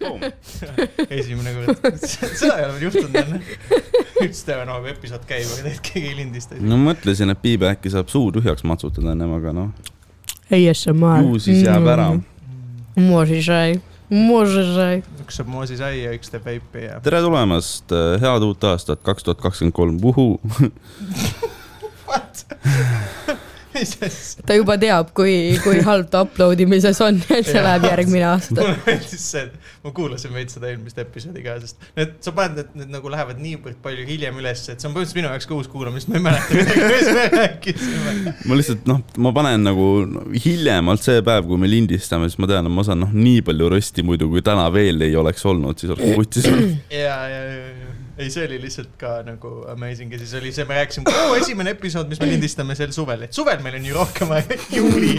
esimene kord, seda ei ole veel juhtunud jälle. üks Stevanovi episood käib, aga tegelikult keegi ei lindista. no mõtlesin, et Piibe äkki saab suu tühjaks matsutada ennem, aga noh. ASMR. ju siis jääb ära mm.. moosisai, moosisai. üks saab moosisai ja üks teeb veipi ja. tere tulemast, eh, head uut aastat kaks tuhat kakskümmend kolm, vuhuu. What? Mis asja? ta juba teab, kui, kui halb ta upload imises on, et see läheb järgmine aasta. mulle meeldis see, et ma kuulasin veits seda eelmist episoodi ka, sest need, sa paned need, need nagu lähevad niivõrd palju hiljem üles, et see on põhimõtteliselt minu jaoks ka uus kuulamine, sest ma ei mäleta midagi, mis me rääkisime. ma lihtsalt noh, ma panen nagu hiljemalt see päev, kui me lindistame, siis ma tean, et ma saan noh, nii palju rösti muidu, kui täna veel ei oleks olnud, siis oleks vutis. ja, ja, ja, ja, ei, see oli lihtsalt ka nagu amazing ja siis oli see, me rääkisime, oo, esimene episood, mis me lindistame sel suvel, et suvel meil on ju rohkem aega, juuli,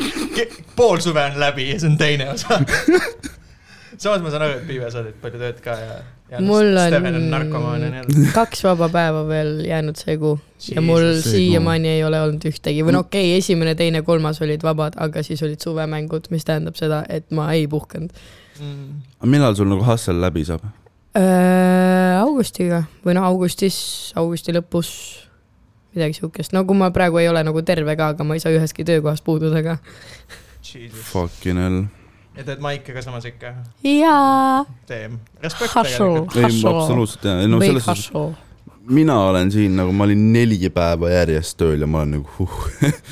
pool suve on läbi ja see on teine osa. samas ma saan aru, et Piive sa teed palju tööd ka ja, ja Mul on- ja kaks vaba päeva veel jäänud see kuu ja mul Jesus. See kuu. siiamaani ei ole olnud ühtegi või no okei okay,, esimene, teine, kolmas olid vabad, aga siis olid suvemängud, mis tähendab seda, et ma ei puhkanud. Mm. millal sul nagu hustle läbi saab? Augustiga või noh, augustis, augusti lõpus, midagi siukest, no kui ma praegu ei ole nagu terve ka, aga ma ei saa ühestki töökohast puududa ka. Fucking hell. ja teed maike ka samas ikka? jaa, teem. respekt tegelikult. ei, absoluutselt jah, no big selles suhtes. Mina olen siin nagu, ma olin neli päeva järjest tööl ja ma olen nagu huh.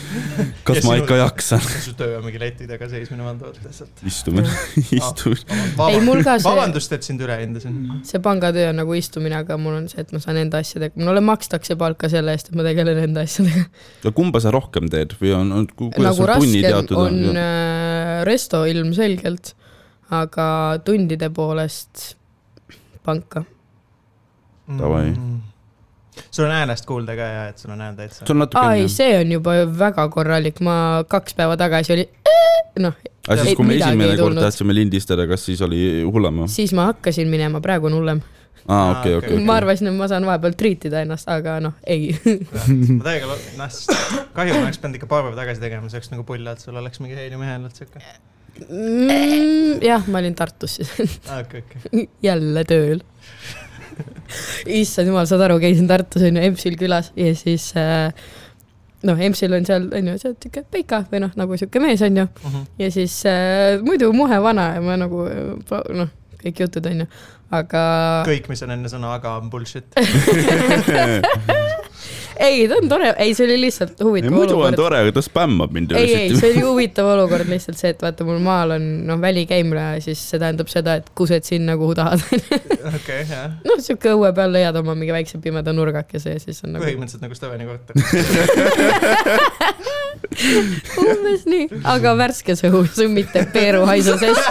kas Ja ma sinu- ikka jaksan? su töö on mingi leti taga seismine valdavalt lihtsalt. istumine, istumine. Ei, mul ka see- vabandust, et sind üle hindasin. see pangatöö on nagu istumine, aga mul on see, et ma saan enda asjadega, mulle makstakse palka selle eest, et ma tegelen enda asjadega. no kumba sa rohkem teed või on, on, kuidas nagu sul tunnid raskem jaotud on on? äh, resto ilmselgelt, aga tundide poolest panka. Davai. Mm. Sul on häälest kuulda ka ja, et sul on hääl täitsa. sul natuke aa ei, on see on juba väga korralik, ma kaks päeva tagasi oli, noh, aga siis, ei, kui me esimene kord tahtsime lindistada, kas siis oli hullem või? siis ma hakkasin minema, praegu on hullem. aa, Aa, okei, okei. ma arvasin, et ma saan vahepeal triitida ennast, aga noh, ei. ma täiega, noh, kahju, ma oleks pidanud ikka paar päeva tagasi tegema, see oleks nagu pull, et sul oleks mingi heeliumehel, et siuke. Mm, jah, ma olin Tartus siis, okei, okei. jälle tööl. issand jumal, saad aru, käisin Tartus onju, EMS-il külas ja siis äh, noh, EMS-il on seal onju, see on siuke peika või noh, nagu siuke mees onju Mhm. ja siis äh, muidu muhe vana ja ma nagu äh, noh, kõik jutud onju, aga kõik, mis on enne sõna aga on bullshit. ei, ta on tore, ei, see oli lihtsalt huvitav muidu on olukord. tore, aga ta spämmab mind ei, ei, see oli huvitav olukord lihtsalt see, et vaata, mul maal on noh, välikäimla ja siis see tähendab seda, et kused sinna, kuhu tahad. okei, jah. noh, sihuke õue peal leiad oma mingi väikse pimeda nurgakese ja siis on nagu põhimõtteliselt nagu Steveni korter. umbes nii, aga värskes õhus, mitte peeruhaisu sees.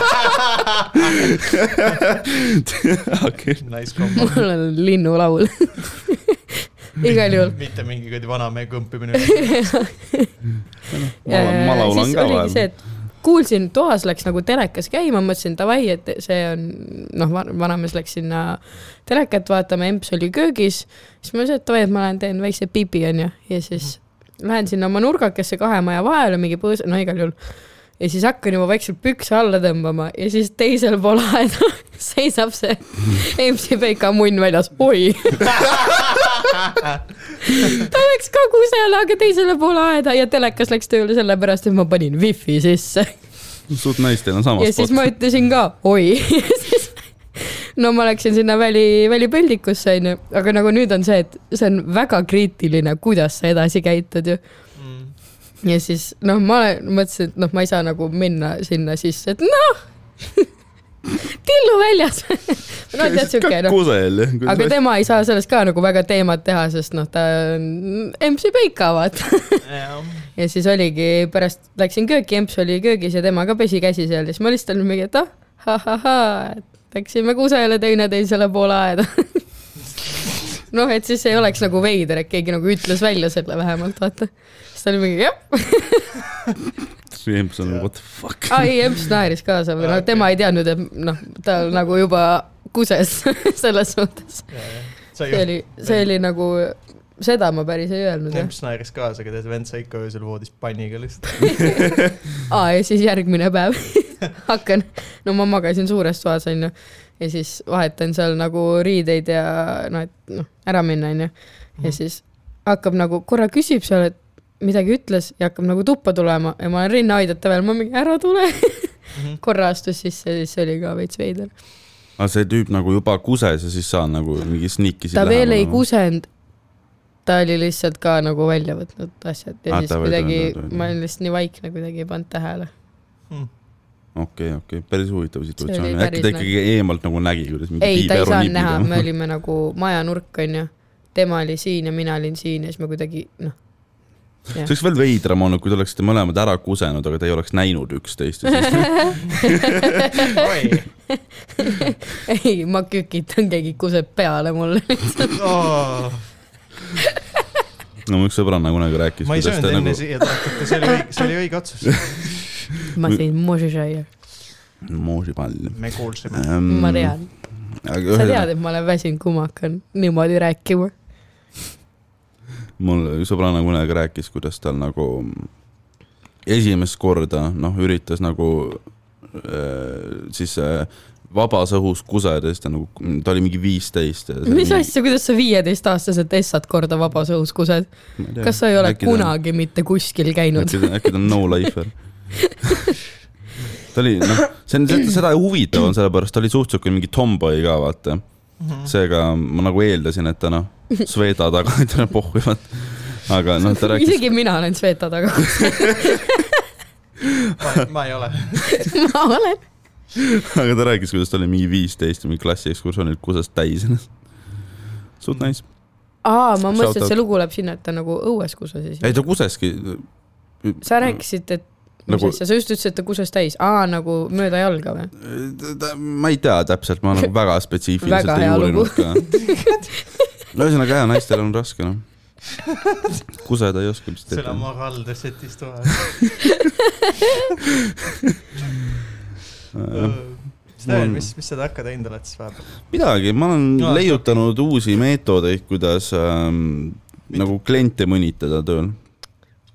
okei, Nice kombo. mul on linnulaul. Igal juhul. mitte mingi kuradi vanamehe kõmpimine. ma laulan siis ka oligi vahel. kuulsin, toas läks nagu telekas käima, mõtlesin davai, et see on noh, vanamees läks sinna telekat vaatama, emps oli köögis. siis ma mõtlesin, et davai, et ma lähen teen väikse pipi onju ja siis lähen sinna oma nurgakesse kahe maja vahele mingi põõsa, no igal juhul. ja siis hakkan juba vaikselt pükse alla tõmbama ja siis teisel pool aeda seisab see MC Peika munn väljas, oi. ta läks ka kusele, aga teisele poole aeda ja telekas läks tööle sellepärast, et ma panin wifi sisse suht nice, teil on sama ja siis spot ma. ütlesin ka oi. no ma läksin sinna väli, välipõldikusse onju, aga nagu nüüd on see, et see on väga kriitiline, kuidas sa edasi käitud ju. Mm. ja siis noh, ma olen- mõtlesin, et noh, ma ei saa nagu minna sinna sisse, et noh, tillu väljas. no tead siuke noh, kusel jah. aga tema ei saa sellest ka nagu väga teemat teha, sest noh, ta on MC Peika vaata. ja siis oligi pärast läksin kööki, emps oli köögis ja tema ka pesi käsi seal ja siis ma lihtsalt olin mingi, et ah, ha-ha-ha, et läksime kusele teineteisele poole aeda. noh, et siis ei oleks nagu veider, et keegi nagu ütles välja selle vähemalt, vaata. siis ta oli mingi jah, emps on what the fuck. aa ei, emps naeris kaasa või noh, tema ei teadnud, et noh, ta nagu juba kuses selles suhtes. see oli, see oli nagu, seda ma päris ei öelnud. Emps naeris kaasa, aga tead, vend sai ikka öösel voodis panniga lihtsalt. aa ja siis järgmine päev hakkan, no ma magasin suures toas, onju. ja siis vahetan seal nagu riideid ja noh, et noh, ära minna, onju. ja siis hakkab nagu korra küsib seal, et midagi ütles ja hakkab nagu tuppa tulema ja ma olen rinna aidata veel, ma mingi ära tule. korra astus sisse, siis see oli ka veits veider. aga see tüüp nagu juba kuses ja siis sa nagu mingi sniikisid ta veel ei. kusenud. ta oli lihtsalt ka nagu välja võtnud asjad ja Aa, siis kuidagi ma olin lihtsalt nii vaikne, kuidagi ei pannud tähele. okei, okei, päris huvitav situatsioon äkki ta ikkagi eemalt nagu nägi, kuidas mingi ei, ta ei saanud näha, ja- me olime nagu majanurk onju. tema oli siin ja mina olin siin ja siis me kuidagi noh. See oleks veel veidram olnud, kui te oleksite mõlemad ära kusenud, aga te ei oleks näinud üksteist ja siis oi, ei, ma kükitan, keegi kuseb peale mulle. no mu üks sõbranna kunagi rääkis, ma ei söönud enne nagu siia ja see oli õige, see oli õige otsus. ma sõin možišaia, moosipall me kuulsime. ähm,. ma tean. sa tead, et ma olen väsinud, kui ma hakkan niimoodi rääkima. Mul sõbranna kunagi rääkis, kuidas tal nagu esimest korda noh, üritas nagu äh, siis äh, vabas õhus kuseda, siis ta nagu, ta oli mingi viisteist. mis asja, kuidas sa viieteistaastaselt essad korda vabas õhus kused? kas sa ei ole äkki ta- kunagi mitte kuskil käinud? äkki ta, ta on no lifer ta oli, noh, see on, seda huvitav on sellepärast, ta oli suht siuke mingi tomboy ka, vaata. Seega ma nagu eeldasin, et ta noh, Sveta taga, et pohhu, vaata. aga noh, ta rääkis, isegi mina olen Sveta taga, ma ei ole. ma olen. aga ta rääkis, kuidas ta oli mingi viisteist ja mingi klassiekskursioonil kusest täis ennast. suht nice. aa, ma mõtlesin, et see lugu läheb sinna, et ta nagu õues kuses ei, ta kuseski. sa rääkisid, et Nagu- sa just ütlesid, et ta kuses täis, aa nagu mööda jalga või? ma ei tea täpselt, ma nagu väga spetsiifiliselt Väga ei uurinud ka. ühesõnaga jah, naistel on raske noh. kuseda ei oska vist selle moraal de setis toa. Sten, mis, mis sa tarka teinud oled siis vahepeal? midagi, ma olen Aa, leiutanud uusi meetodeid, kuidas ähm, nagu kliente mõnitada tööl.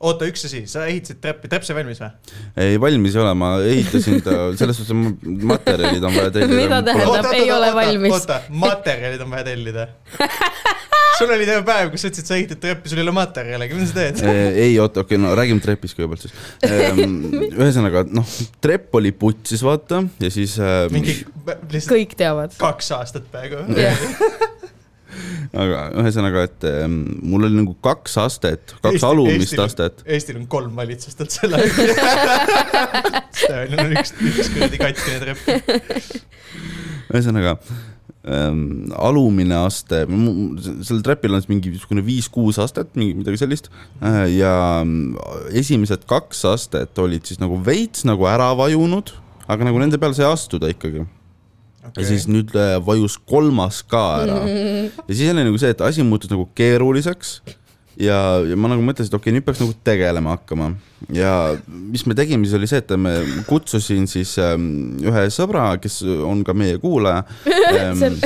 oota, üks asi, sa ehitasid treppi, trepp sai valmis või? ei, valmis ei ole, ma ehitasin ta, selles suhtes ma- materjalid on vaja tellida. Mida tähendab? ei ole valmis. oota, materjalid on vaja tellida. sul oli terve päev, kus sa ütlesid, sa ehitad treppi, sul ei ole materjalegi, mida sa teed? ei, oota, okei okay,, no räägime trepist kõigepealt siis. ühesõnaga, noh, trepp oli putsis, vaata, ja siis äh, mingi, lihtsalt kõik teavad. kaks aastat peaaegu. jah, aga ühesõnaga, et ähm, mul oli nagu kaks astet, kaks Eesti- alumist Eestil- astet. Eestil on kolm valitsust, et selle. Stevenil on üks, üks kuradi katkine trepp. ühesõnaga ähm, alumine aste, sellel trepil on siis mingi niisugune viis-kuus astet, mingi midagi sellist äh, ja mm, esimesed kaks astet olid siis nagu veits nagu ära vajunud, aga nagu nende peale sai astuda ikkagi okay.. ja siis nüüd äh, vajus kolmas ka ära ja siis oli nagu see, et asi muutus nagu keeruliseks ja, ja ma nagu mõtlesin, et okei okay,, nüüd peaks nagu tegelema hakkama ja mis me tegime, siis oli see, et me kutsusin siis ähm, ühe sõbra, kes on ka meie kuulaja ähm.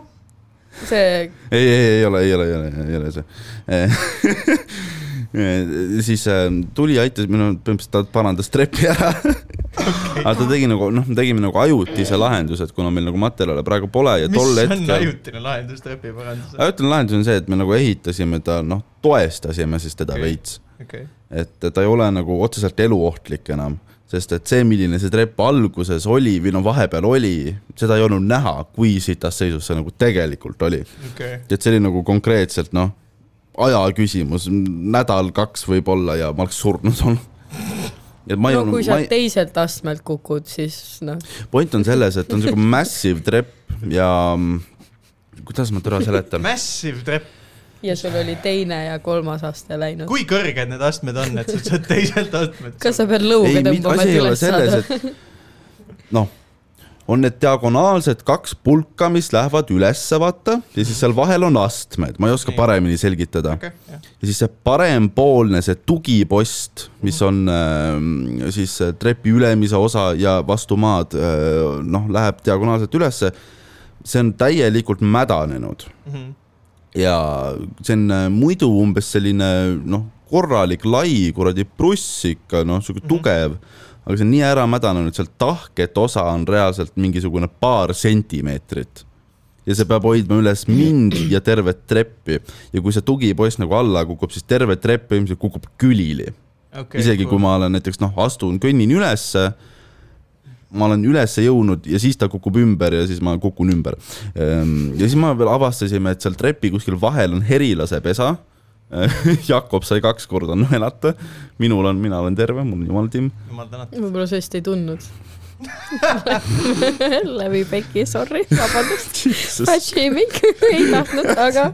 see, ei, ei, ei ole, ei ole, ei ole, ei ole see. siis äh, tuli, aitas minu, põhimõtteliselt ta parandas trepi ära aga ta tegi nagu noh, me tegime nagu ajutise lahenduse, et kuna meil nagu materjale praegu pole ja mis tol on hetkel. ajutine lahendus trepi parandusel? ajutine lahendus on see, et me nagu ehitasime ta, noh, toestasime siis teda okay. veits. okei, et ta ei ole nagu otseselt eluohtlik enam, sest et see, milline see trepp alguses oli või no vahepeal oli, seda ei olnud näha, kui sitas seisus see nagu tegelikult oli. okei. et see oli nagu konkreetselt noh, aja küsimus, nädal-kaks võib-olla ja ma oleks surnud olnud. et ma ei no kui olnud, sa ma ei, teiselt astmelt kukud, siis noh, point on selles, et on siuke massive trepp ja mm, kuidas ma täna seletan. Massive trepp, ja sul oli teine ja kolmas aste läinud. kui kõrged need astmed on, et sa saad teiselt astmelt? kas sa pead lõuga tõmbama, asi et ei ole üles selles, saada? et noh, on need diagonaalsed kaks pulka, mis lähevad ülesse, vaata, ja siis seal vahel on astmed, ma ei oska paremini selgitada. jah. ja siis see parempoolne, see tugipost, mis on äh, siis trepi ülemise osa ja vastu maad äh, noh, läheb diagonaalselt ülesse. see on täielikult mädanenud Mhm. ja see on äh, muidu umbes selline noh, korralik lai kuradi pruss ikka noh, sihuke Mhm. tugev, aga see on nii ära mädanenud, seal tahket osa on reaalselt mingisugune paar sentimeetrit ja see peab hoidma üles mind ja tervet treppi ja kui see tugipoiss nagu alla kukub, siis terve trepp ilmselt kukub külili okay,. isegi kui ma olen näiteks noh, astun, kõnnin ülesse, ma olen ülesse jõudnud ja siis ta kukub ümber ja siis ma kukun ümber. ja siis ma veel avastasime, et seal trepi kuskil vahel on herilase pesa. Jakob sai kaks korda nõelata, minul on, mina olen terve, mul on jumal timm. jumal tänatud. võib-olla sa just ei tundnud. läbi peki, sorry, vabandust. Fat shaming, ei tahtnud, aga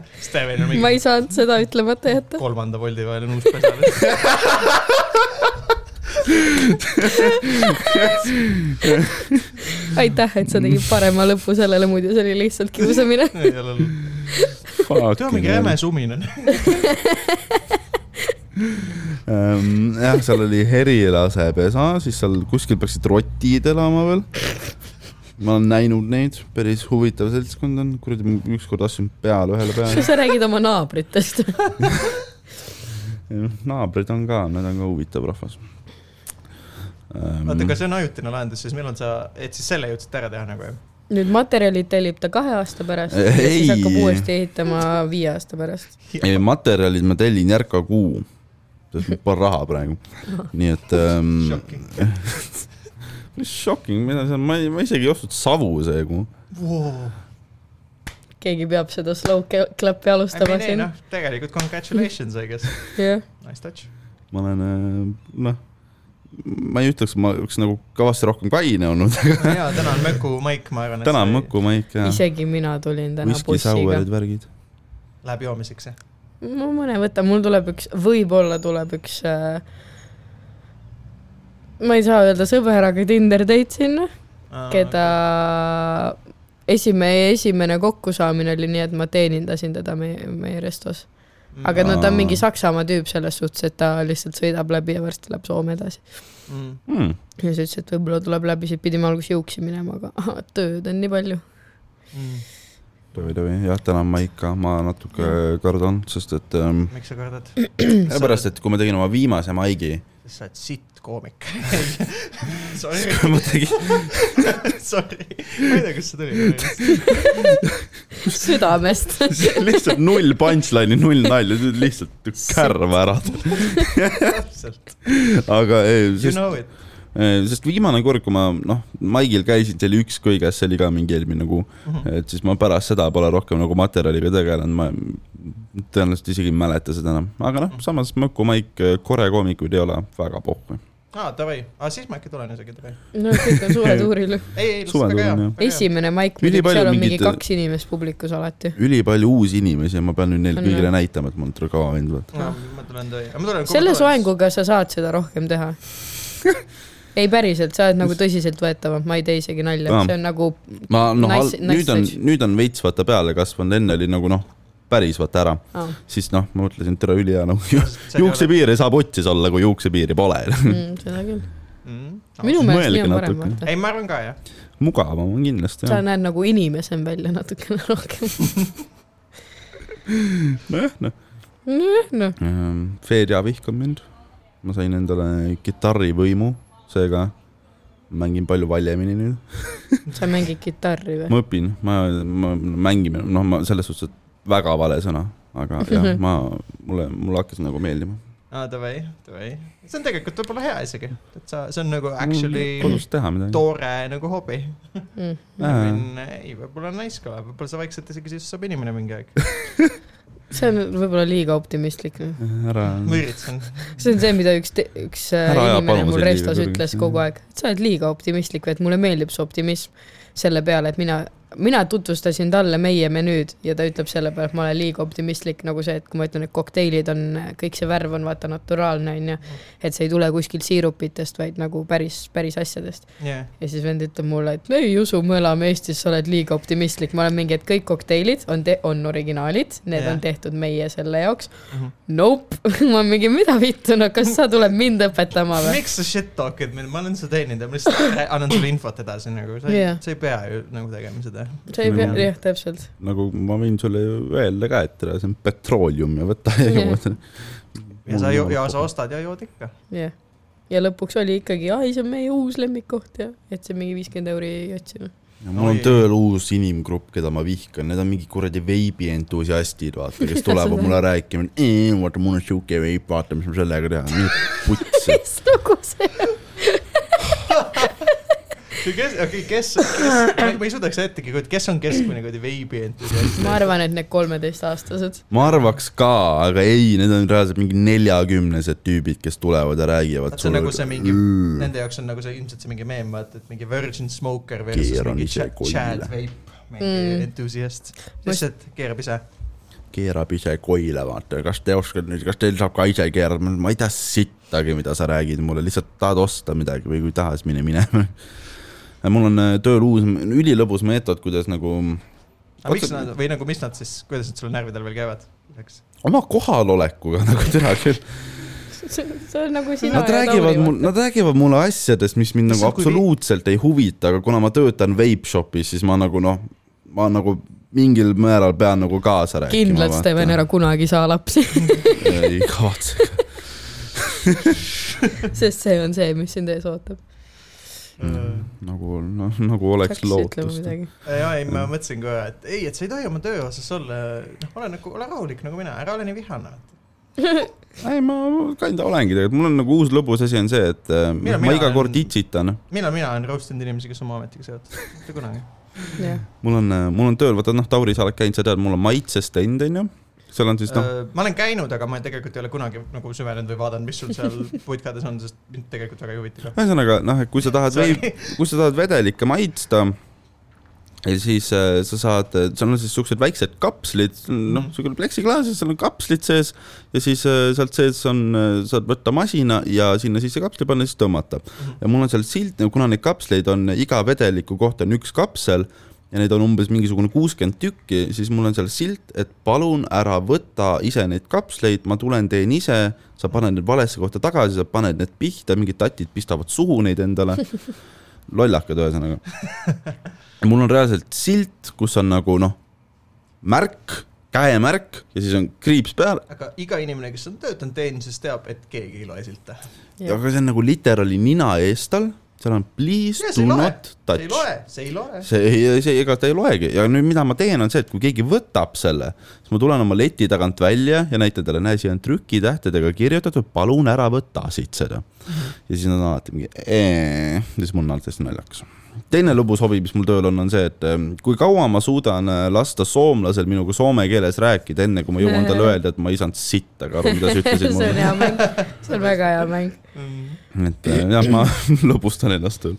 ma ei saanud seda ütlemata jätta. kolmanda voldi vahel on uus pesa. aitäh, et sa tegid parema lõpu sellele, muidu see oli lihtsalt kiusamine. tead, mingi jäme sumin on. Ähm, jah, seal oli herilase pesa, siis seal kuskil peaksid rotid elama veel. ma olen näinud neid, päris huvitav seltskond on, kuradi ükskord astun peale ühele peale. sa räägid oma naabritest. naabrid on ka, need on ka huvitav rahvas. Oota, aga see on ajutine lahendus, siis millal sa, et siis selle jõudsid ära teha nagu jah? nüüd materjalid tellib ta kahe aasta pärast ja Ei. siis hakkab uuesti ehitama viie aasta pärast. ei, materjalid ma tellin järka kuu, sest mul pole raha praegu, nii et ähm,. Shocking. Shocking, mida seal, ma ei, ma isegi ei ostnud savu see kuu. Wow. keegi peab seda slow clap'i alustama siin. noh, tegelikult congratulations, I guess. jah, Nice touch. ma olen äh, noh, ma ei ütleks, ma oleks nagu kõvasti rohkem kaine olnud, jaa, täna on Möku Maik, ma arvan, täna on Mõku Maik ja isegi mina tulin täna whisky bussiga. läheb joomiseks, jah? ma mõne võtan, mul tuleb üks, võib-olla tuleb üks äh, ma ei saa öelda sõber, aga Tinder date sinna, keda esimene, esimene kokkusaamine oli nii, et ma teenindasin teda meie, meie restos. Aga no ta on mingi Saksamaa tüüp selles suhtes, et ta lihtsalt sõidab läbi ja varsti läheb Soome edasi. mm.. Hmm. ja siis ütles, et võib-olla tuleb läbi, siis pidime alguses jõuksi minema, aga ahah, tööd on nii palju. Mm. tovi, tovi, jah, täna ma ikka, ma natuke kardan, sest et ähm, miks sa kardad? sellepärast, et kui ma tegin oma viimase maigi, sa oled sitt koomik. Sorry, ma tegin, sorry, ma ei tea, kust see tuli. südamest. lihtsalt null punchline'i, null nalja, lihtsalt kärva ära. täpselt, aga ei, you sest know it. Sest viimane kord, kui ma noh, maigil käisin, see oli üks kõigest, see oli ka mingi eelmine kuu, et siis ma pärast seda pole rohkem nagu materjaliga tegelenud, ma tõenäoliselt isegi ei mäleta seda enam, aga noh, samas Mõku Maik, Kore koomikuid ei ole väga pohhu. aa, davai, aa siis ma äkki tulen isegi, davai. no kõik on suure tuuril. ei, ei, Suvel väga hea tulen, jah.. esimene maik, Ülipalju seal on mingi mingit- kaks inimest publikus alati. ülipalju uusi inimesi ja ma pean nüüd neile On, kõigile näitama, et ma olen kõva vend, vaata. tulen. selle. soenguga sa saad seda rohkem teha. ei päriselt, sa oled nagu tõsiseltvõetavam, ma ei tee isegi nalja Aa., see on nagu ma noh Nice-, nice nüüd on nüüd on veits vaata peale kasvanud, enne oli nagu noh, päris vaata ära, ah,, siis noh, ma mõtlesin, et tere ülihea nagu juuksepiiri saab otsis olla, kui juuksepiiri pole. mm, seda küll. minu minu. meelest nii on parem natuke. vaata. ei, ma arvan ka jah. mugavam on kindlasti sa jah. näed nagu inimesem välja natukene rohkem. nojah, noh. nojah, noh, Fedja vihkab mind. ma sain endale kitarrivõimu, seega mängin palju valjemini nüüd. sa mängid kitarri või? ma õpin, ma, ma mängimine, noh, ma selles suhtes, et väga vale sõna, aga jah, ma, mulle, mulle hakkas nagu meeldima. aa, davai, davai. see on tegelikult võib-olla hea isegi, et sa, see on nagu actually kodus teha midagi. tore nagu hobi. Mm. ei, võib-olla on nice ka, võib-olla sa vaikselt isegi siis saab inimene mingi aeg. see on võib-olla liiga optimistlik. ära, ma üritasin. see on see, mida üks, üks äh, Ära inimene mul restos liiga ütles kogu aeg, et sa oled liiga optimistlik või et mulle meeldib see optimism selle peale, et mina, mina tutvustasin talle meie menüüd ja ta ütleb selle peale, et ma olen liiga optimistlik, nagu see, et kui ma ütlen, et kokteilid on, kõik see värv on vaata naturaalne onju, et see ei tule kuskilt siirupitest, vaid nagu päris, päris asjadest. jah, ja siis vend ütleb mulle, et ei usu, me elame Eestis, sa oled liiga optimistlik, ma olen mingi, et kõik kokteilid on, on originaalid, need Jah. on tehtud meie selle jaoks. Mhm. Nope, ma olen mingi, mida vittu, no kas sa tuled mind õpetama või? miks sa shit talk'id mind, ma olen su teenindaja, ma lihtsalt annan sulle infot edasi nagu, sa ei Jah. sa ei pea ju nagu tegema seda. Sa ei pea, Mhm. jah, täpselt. nagu ma võin sulle ju öelda ka, et see on petrooleum ja võta ja joo. ja sa, ja sa ostad ja jood ikka. jah, ja lõpuks oli ikkagi, ai, see on meie uus lemmikkoht ja et see mingi viiskümmend euri otsime. ja mul on tööl uus inimgrupp, keda ma vihkan, need on mingi kuradi veibi entusiastid, vaata, kes tulevad mulle rääkima, vaata mul on siuke veip, vaata, mis ma sellega teha, mine putsi. mis lugu see on? kes, okei, kes, kes, ma ei suudaks ettegi kujutada, kes on keskmine kuradi veibi entusiast. ma arvan, et need kolmeteistaastased. ma arvaks ka, aga ei, need on reaalselt mingi neljakümnesed tüübid, kes tulevad ja räägivad. see on nagu see mingi, nende jaoks on nagu see ilmselt see mingi meem, vaata, et mingi virgin smoker versus mingi Chad vape, mingi Mm. entusiast. Lihtsalt keerab ise. keerab ise koile, vaata, kas te oskate nüüd, kas teil saab ka ise keerata, ma ei tea sittagi, mida sa räägid mulle, lihtsalt tahad osta midagi või kui ei taha, siis mine minema. mul on äh, tööl uus, ülilõbus meetod, kuidas nagu aga miks nad või nagu, mis nad siis, kuidas nad sul närvidel veel käivad? eks. oma kohalolekuga nagu teha küll. see on nagu sina Nad räägivad mul, nad räägivad mulle asjadest, mis mind Kas nagu see on kui- absoluutselt ei huvita, aga kuna ma töötan vape shop'is, siis ma nagu noh, ma nagu mingil määral pean nagu kaasa rääkima. kindlalt Steven ära kunagi saa lapsi, ei kavatse. sest see on see, mis sind ees ootab. Nagu noh, nagu oleks lootust. ja ei, ma mõtlesin kohe, et ei, et sa ei tohi oma töö osas olla, noh, ole nagu, ole rahulik nagu mina, ära ole nii vihane. ei, ma kinda olengi tegelikult, mul on nagu uus lõbus asi on see, et äh, Mina- ma mina iga olen- kord itsitan. millal mina olen roast inud inimesi, kes oma ametiga seotud, mitte kunagi. jah, mul on, mul on tööl, vaata noh, Tauri, sa oled käinud, sa tead, mul on maitsestend onju. Seal on siis noh, Äh, ma olen käinud, aga ma tegelikult ei ole kunagi nagu süvenenud või vaadanud, mis sul seal putkades on, sest mind tegelikult väga ei huvita ühesõnaga noh, et kui sa tahad veib, kui sa tahad vedelikke maitsta, ja siis äh, sa saad, seal on siis siuksed väiksed kapslid, noh, siukene pleksiklaas ja seal on kapslid sees ja siis äh, sealt sees on, saad võtta masina ja sinna sisse kapsli panna, siis tõmmata. ja mul on seal silt, kuna neid kapsleid on iga vedeliku kohta on üks kapsel ja neid on umbes mingisugune kuuskümmend tükki, siis mul on seal silt, et palun ära võta ise neid kapsleid, ma tulen teen ise, sa paned need valesse kohta tagasi, sa paned need pihta, mingid tatid pistavad suhu neid endale. lollakad ühesõnaga. mul on reaalselt silt, kus on nagu noh, märk, käemärk ja siis on kriips peal, aga iga inimene, kes on töötanud teenises, teab, et keegi ei loe silte. aga see on nagu literaali nina ees tal, seal on please Ja do not see ei touch. loe, see ei loe. see ei, see, ega ta ei loegi ja nüüd, mida ma teen, on see, et kui keegi võtab selle, siis ma tulen oma leti tagant välja ja näitan talle, näe, siia on trükitähtedega kirjutatud, palun ära võta siit seda. ja siis nad on alati mingi, ja siis mul on alati hästi naljakas. Teine lõbus hobi, mis mul tööl on, on see, et ähm, kui kaua ma suudan äh, lasta soomlasel minuga soome keeles rääkida, enne kui ma jõuan talle öelda, et ma ei saanud sittagi aru, mida sa ütlesid see on mulle. hea mäng, see on väga hea mäng. et äh, jah, ma lõbustan ennast tööl.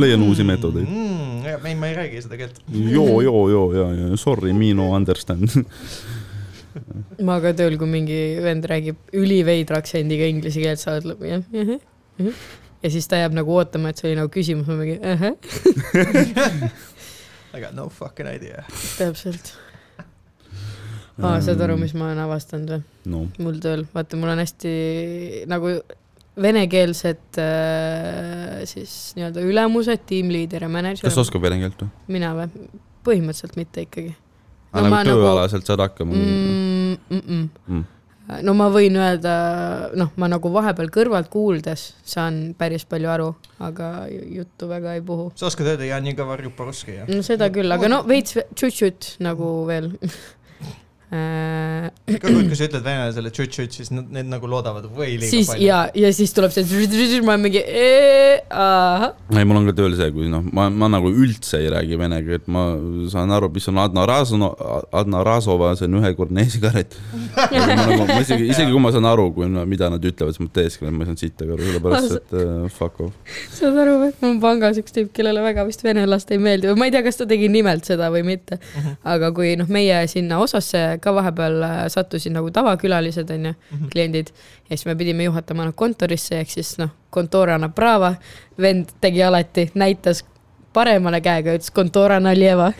Leian uusi meetodeid. mm,. ei, ma ei räägi seda keelt. joo, joo, joo ja, ja sorry, me no understand. ma ka tööl, kui mingi vend räägib üliveidra aktsendiga inglise keelt, sa oled lõpp, jah, jah, jah. Ja siis ta jääb nagu ootama, et see oli nagu küsimus, ma mingi ahah, I got no fucking idea. täpselt. aa, saad aru, mis ma olen avastanud või? no mul tööl, vaata, mul on hästi nagu venekeelsed äh, siis nii-öelda ülemused, tiimliider ja mänedžer. kas sa oskad vene keelt või? mina või? põhimõtteliselt mitte ikkagi. aga nagu tööalaselt saad hakkama mm,. Mm -mm. Mm. No ma võin öelda, noh, ma nagu vahepeal kõrvalt kuuldes saan päris palju aru, aga ju- juttu väga ei puhu. sa oskad öelda ja nii kõva rjuparuski, jah? no seda küll, aga no veits tšutšut nagu veel. iga kord, kui sa ütled venelasele tšutšut, siis nad, need nagu loodavad või liiga siis palju. ja, ja siis tuleb see, ma olen mingi, ahah, ei, mul on ka tööl see, kui noh, ma, ma nagu üldse ei räägi vene keelt, ma saan aru, mis on Adna Razno, Adna Razova, see on ühekordne e-sigaret. ma nagu, ma isegi, isegi kui ma saan aru, kui, mida nad ütlevad, siis ma teesklen, ma ei saanud sittagi aru, sellepärast et uh, fuck off. saad aru või? mul on pangas üks tüüp, kellele väga vist venelast ei meeldi või ma ei tea, kas ta tegi nimelt seda või mitte. aga kui noh, meie sinna osasse ka vahepeal äh, sattusid nagu tavakülalised onju, kliendid ja siis me pidime juhatama nad kontorisse, ehk siis noh, kontor annab Brava, vend tegi alati, näitas paremale käega, ütles kontora naljeva.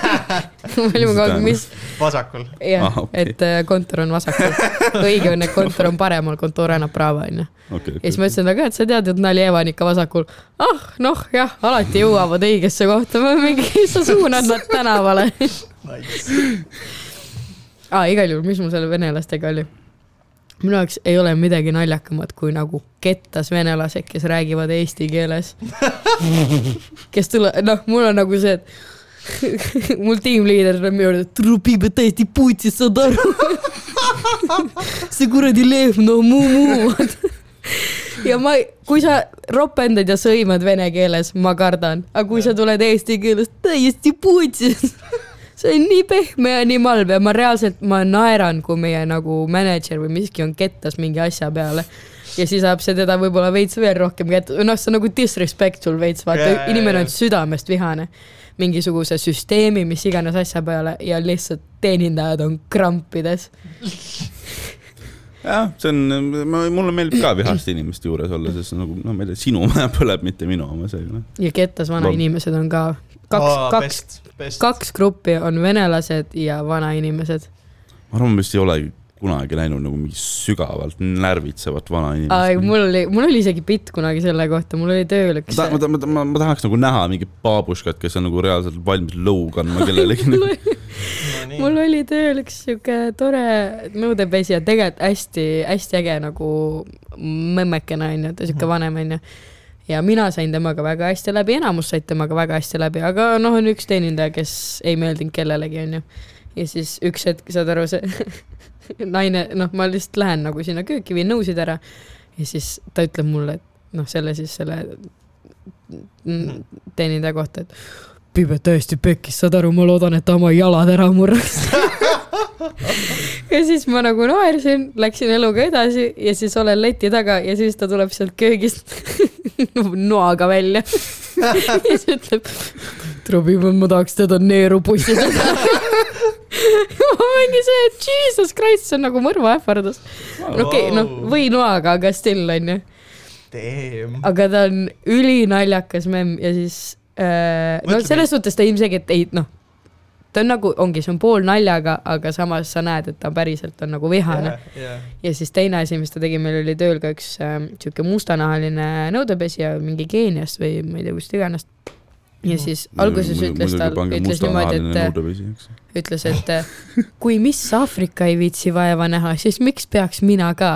me olime kogu aeg, mis, vasakul. jah Ah,, okei. et äh, kontor on vasakul. õige on, et kontor on paremal, kontor annab Brava onju. okei, ja siis ma ütlesin talle ka, et sa tead, et Naljeva on ikka vasakul. ah, noh jah, alati jõuavad õigesse kohta, ma mingi, sa suunad nad tänavale. Nice. aa, igal juhul, mis mul selle venelastega oli? minu jaoks ei ole midagi naljakamat kui nagu kettas venelased, kes räägivad eesti keeles. kes tule-, noh, mul on nagu see, et mul tiimliider tuleb minu juurde, trupiga täiesti putsi, saad aru? see kuradi lehm, no muu-muu. ja ma, kui sa ropendad ja sõimad vene keeles, ma kardan, aga kui sa tuled eesti keeles täiesti putsis, see on nii pehme ja nii malb ja ma reaalselt, ma naeran, kui meie nagu mänedžer või miski on kettas mingi asja peale. ja siis ajab see teda võib-olla veits veel rohkem kätte, noh, see on nagu disrespectful veits, vaata jaa, inimene on südamest vihane. mingisuguse süsteemi, mis iganes asja peale ja lihtsalt teenindajad on krampides. jah, see on, mulle meeldib ka vihaste inimeste juures olla, sest nagu noh, ma ei tea, sinu maja põleb, mitte minu oma, see noh. ja kettas vanainimesed on ka kaks Aa,, kaks, kaks gruppi on venelased ja vanainimesed. ma arvan, ma vist ei olegi kunagi näinud nagu mingi sügavalt närvitsevat ai, vanainimest. mul oli, mul oli isegi bitt kunagi selle kohta, mul oli tööl üks ma, ma, ma, ma, ma tahaks nagu näha mingit baabuškat, kes on nagu reaalselt valmis lõu kandma kellelegi mul nagu.. no, mul oli tööl üks sihuke tore nõudepesija, tegelikult hästi-hästi äge nagu memmekene onju, ta sihuke vanem onju. Ja mina sain temaga väga hästi läbi, enamus said temaga väga hästi läbi, aga noh, on üks teenindaja, kes ei meeldinud kellelegi onju. ja siis üks hetk, saad aru, see naine, noh, ma lihtsalt lähen nagu sinna kööki, viin nõusid ära ja siis ta ütleb mulle, et noh, selle siis selle teenindaja kohta, et Pibe täiesti pekkis, saad aru, ma loodan, et ta oma jalad ära murraks. ja siis ma nagu naersin, läksin eluga edasi ja siis olen leti taga ja siis ta tuleb sealt köögist noaga välja. ja siis ütleb, Trubimann, ma tahaks teda neeru pussitada. ma mingi see, et jesus christ, see on nagu mõrva ähvardus. okei okay,, noh, või noaga, aga still onju. Aga ta on ülinaljakas memm ja siis äh, no selles suhtes ta ilmselgelt ei noh, ta on nagu, ongi, see on pool naljaga, aga samas sa näed, et ta päriselt on nagu vihane yeah.. yeah. ja siis teine asi, mis ta tegi, meil oli tööl ka üks äh, sihuke mustanahaline nõudepesija mingi Keeniast või ma ei tea, kust iganes. ja siis alguses ütles ta, ütles niimoodi, et ütles, et äh, kui Miss Aafrika ei viitsi vaeva näha, siis miks peaks mina ka?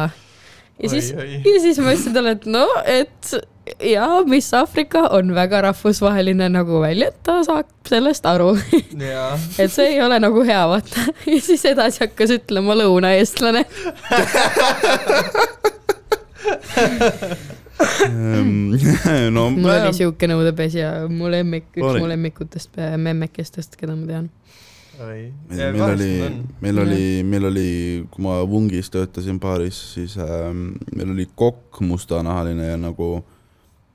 ja siis, oi. ja siis ma ütlesin talle, et no, et jaa, Miss Aafrika on väga rahvusvaheline nagu välja, et ta saab sellest aru, et see ei ole nagu hea, vaata. ja siis edasi hakkas ütlema lõunaeestlane. no mul oli sihuke nõudepesija, mu lemmik, üks Oli. mu lemmikutest memmekestest, keda ma tean. oi. meil oli, meil oli, meil oli, kui ma Vungis töötasin baaris, siis äh, meil oli kokk mustanahaline ja nagu äh,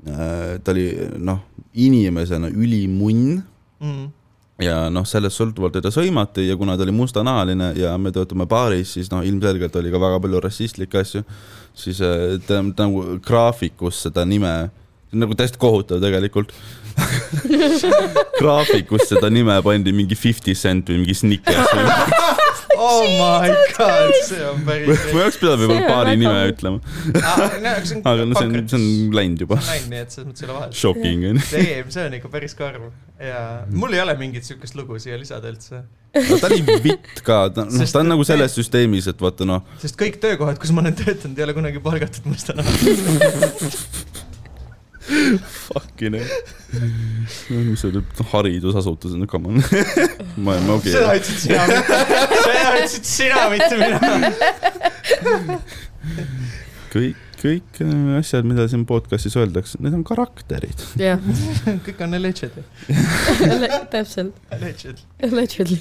ta oli noh, inimesena ülimunn mm.. ja noh, sellest sõltuvalt teda sõimati ja kuna ta oli mustanahaline ja me töötame baaris, siis noh, ilmselgelt oli ka väga palju rassistlikke asju, siis äh, ta nagu graafikus seda nime, nagu täiesti kohutav tegelikult graafikus seda nime pandi mingi Fifty Cent või mingi Snickers või oh my god, see on päris ma ei oleks pidanud võib-olla on paari väga- nime ütlema, aga no see on, see on läinud juba, läinud, nii et selles mõttes ei ole vahet. shocking on ju. Damn, see on ikka päris karm. Ja mul ei ole mingit siukest lugu siia lisada üldse, no ta oli vitt ka, ta, noh, ta on nagu selles süsteemis, et vaata noh, sest kõik töökohad, kus ma olen töötanud, ei ole kunagi palgatud mustanahalisi. fucking hell. mis see nüüd, haridusasutus on, come on. ma, ma okei. Seda ütlesid sina, seda ütlesid sina, mitte mina. kõik, kõik asjad, mida siin podcast'is öeldakse, need on karakterid. jah, kõik on alleged, täpselt, alleged. allegedly.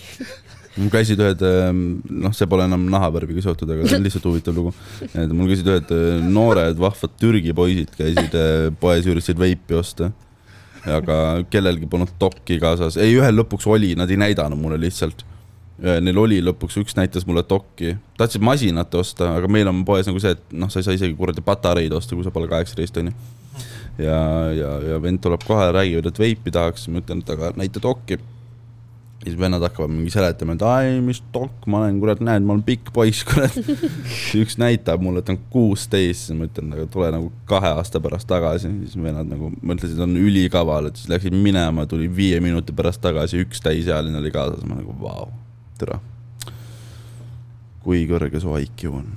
mul käisid ühed, noh, see pole enam nahavärviga seotud, aga see on lihtsalt huvitav lugu. et mul käisid ühed äh, noored vahvad Türgi poisid käisid äh, poes, üritasid veipi osta. aga kellelgi polnud dokki kaasas, ei ühel lõpuks oli, nad ei näidanud mulle lihtsalt. Neil oli lõpuks, üks näitas mulle dokki, tahtsid masinat osta, aga meil on poes nagu see, et noh, sa ei saa isegi kuradi patareid osta, kui sa pole kaheksateist, onju. ja, ja, ja vend tuleb kohale, räägivad, et veipi tahaks, ma ütlen, et aga näita dokki. Siis vennad hakkavad mingi seletama, et ai, mis dokk ma olen, kurat, näed, ma olen pikk poiss, kurat. üks näitab mulle, et on kuusteist, siis ma ütlen, aga tule nagu kahe aasta pärast tagasi, siis vennad nagu mõtlesid, on ülikaval, et siis läksid minema, tuli viie minuti pärast tagasi, üks täisealine oli kaasas, ma nagu vau, tere. kui kõrge su IQ on?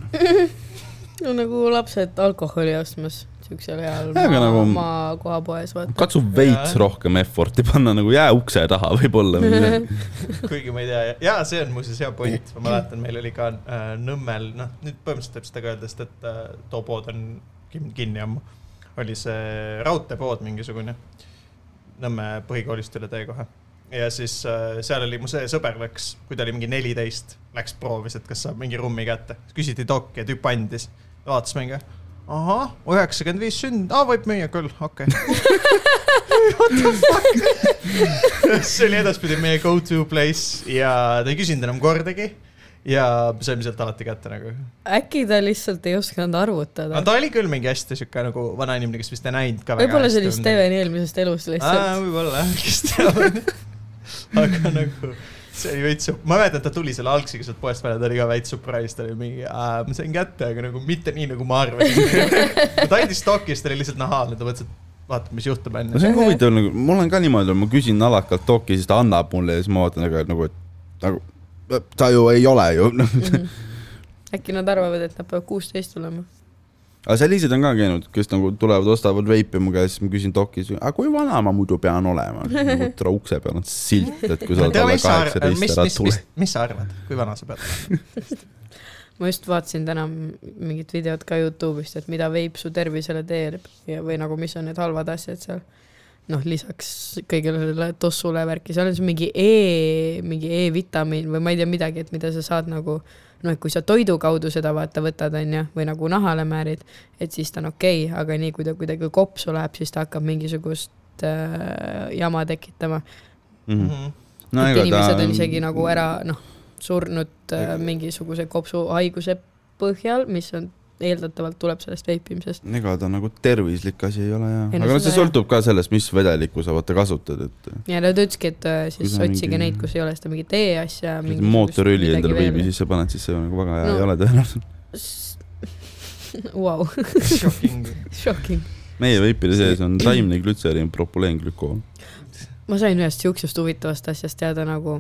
no nagu lapsed alkoholi ostmas siuksel heal Aga maa, nagu- maakohapoes, katsu veits Jaa. rohkem effort'i panna nagu jää ukse taha võib-olla. kuigi ma ei tea, jaa, see on muuseas hea point, ma mäletan, meil oli ka äh, Nõmmel, noh, nüüd põhimõtteliselt võib seda ka öelda, sest et äh, too pood on kin- kinni ammu. oli see raudteepood mingisugune Nõmme põhikoolist üle tee kohe. Ja siis äh, seal oli mu see sõber läks, kui ta oli mingi neliteist, läks proovis, et kas saab mingi rummi kätte. küsiti dokki ja tüüp andis, vaatas mingi ahah, üheksakümmend viis sünd, aa võib müüa küll, okei okay. What the fuck? see oli edaspidi meie go to place ja ta ei küsinud enam kordagi. ja saime sealt alati kätte nagu. äkki ta lihtsalt ei osanud arvutada no ta oli küll mingi hästi sihuke nagu vana inimene, kes vist ei näinud ka võib-olla see oli Steveni eelmisest elust lihtsalt. võib-olla jah, kes teab. aga nagu see oli veits, ma mäletan, et ta tuli selle algsiga sealt poest välja, ta oli ka veits surprise, ta oli mingi, ma sain kätte, aga nagu mitte nii, nagu ma arvasin. ta andis siis ta oli lihtsalt nahaalne, ta mõtles, et vaatame, mis juhtub no onju. see on huvitav nagu, mul on ka niimoodi, ma küsin alakalt dokki, siis ta annab mulle ja siis ma vaatan nagu, nagu, et nagu ta ju ei ole ju. Mhm. äkki nad arvavad, et nad peavad kuusteist olema. Aga sellised on ka käinud, kes nagu tulevad, ostavad veipi mu käest, siis ma küsin dokis, aga kui vana ma muidu pean olema? nagu tere ukse peal on silt, et kui sa oled alla mis sa arvad, kaheksateist, mis, ära tule mis, mis sa arvad, kui vana sa pead olema? ma just vaatasin täna mingit videot ka Youtube'ist, et mida veip su tervisele teeb ja, või nagu, mis on need halvad asjad seal. noh, lisaks kõigele sellele tossule värki, seal on siis mingi E, mingi E-vitamiin või ma ei tea midagi, et mida sa saad nagu noh, et kui sa toidu kaudu seda vaata võtad, onju, või nagu nahale määrid, et siis ta on okei okay,, aga nii kui ta kuidagi kopsu läheb, siis ta hakkab mingisugust äh, jama tekitama mm. -hmm. Mhm. no et inimesed ta on isegi nagu ära noh, surnud äh, mingisuguse kopsuhaiguse põhjal, mis on eeldatavalt tuleb sellest veipimisest. ega ta nagu tervislik asi ei ole ja, no aga noh, see sõltub ka sellest, mis vedelikku sa vaata kasutad, et ja ta ütleski, et äh, siis otsige mingi- neid, kus ei ole seda mingit E-asja. mootorõli endale veibi sisse paned, siis see nagu väga hea No. ei ole tõenäoliselt. Vau, Shocking. shocking. meie veipide sees on taimne glütseriin, propoleenglükool. ma sain ühest siuksest huvitavast asjast teada nagu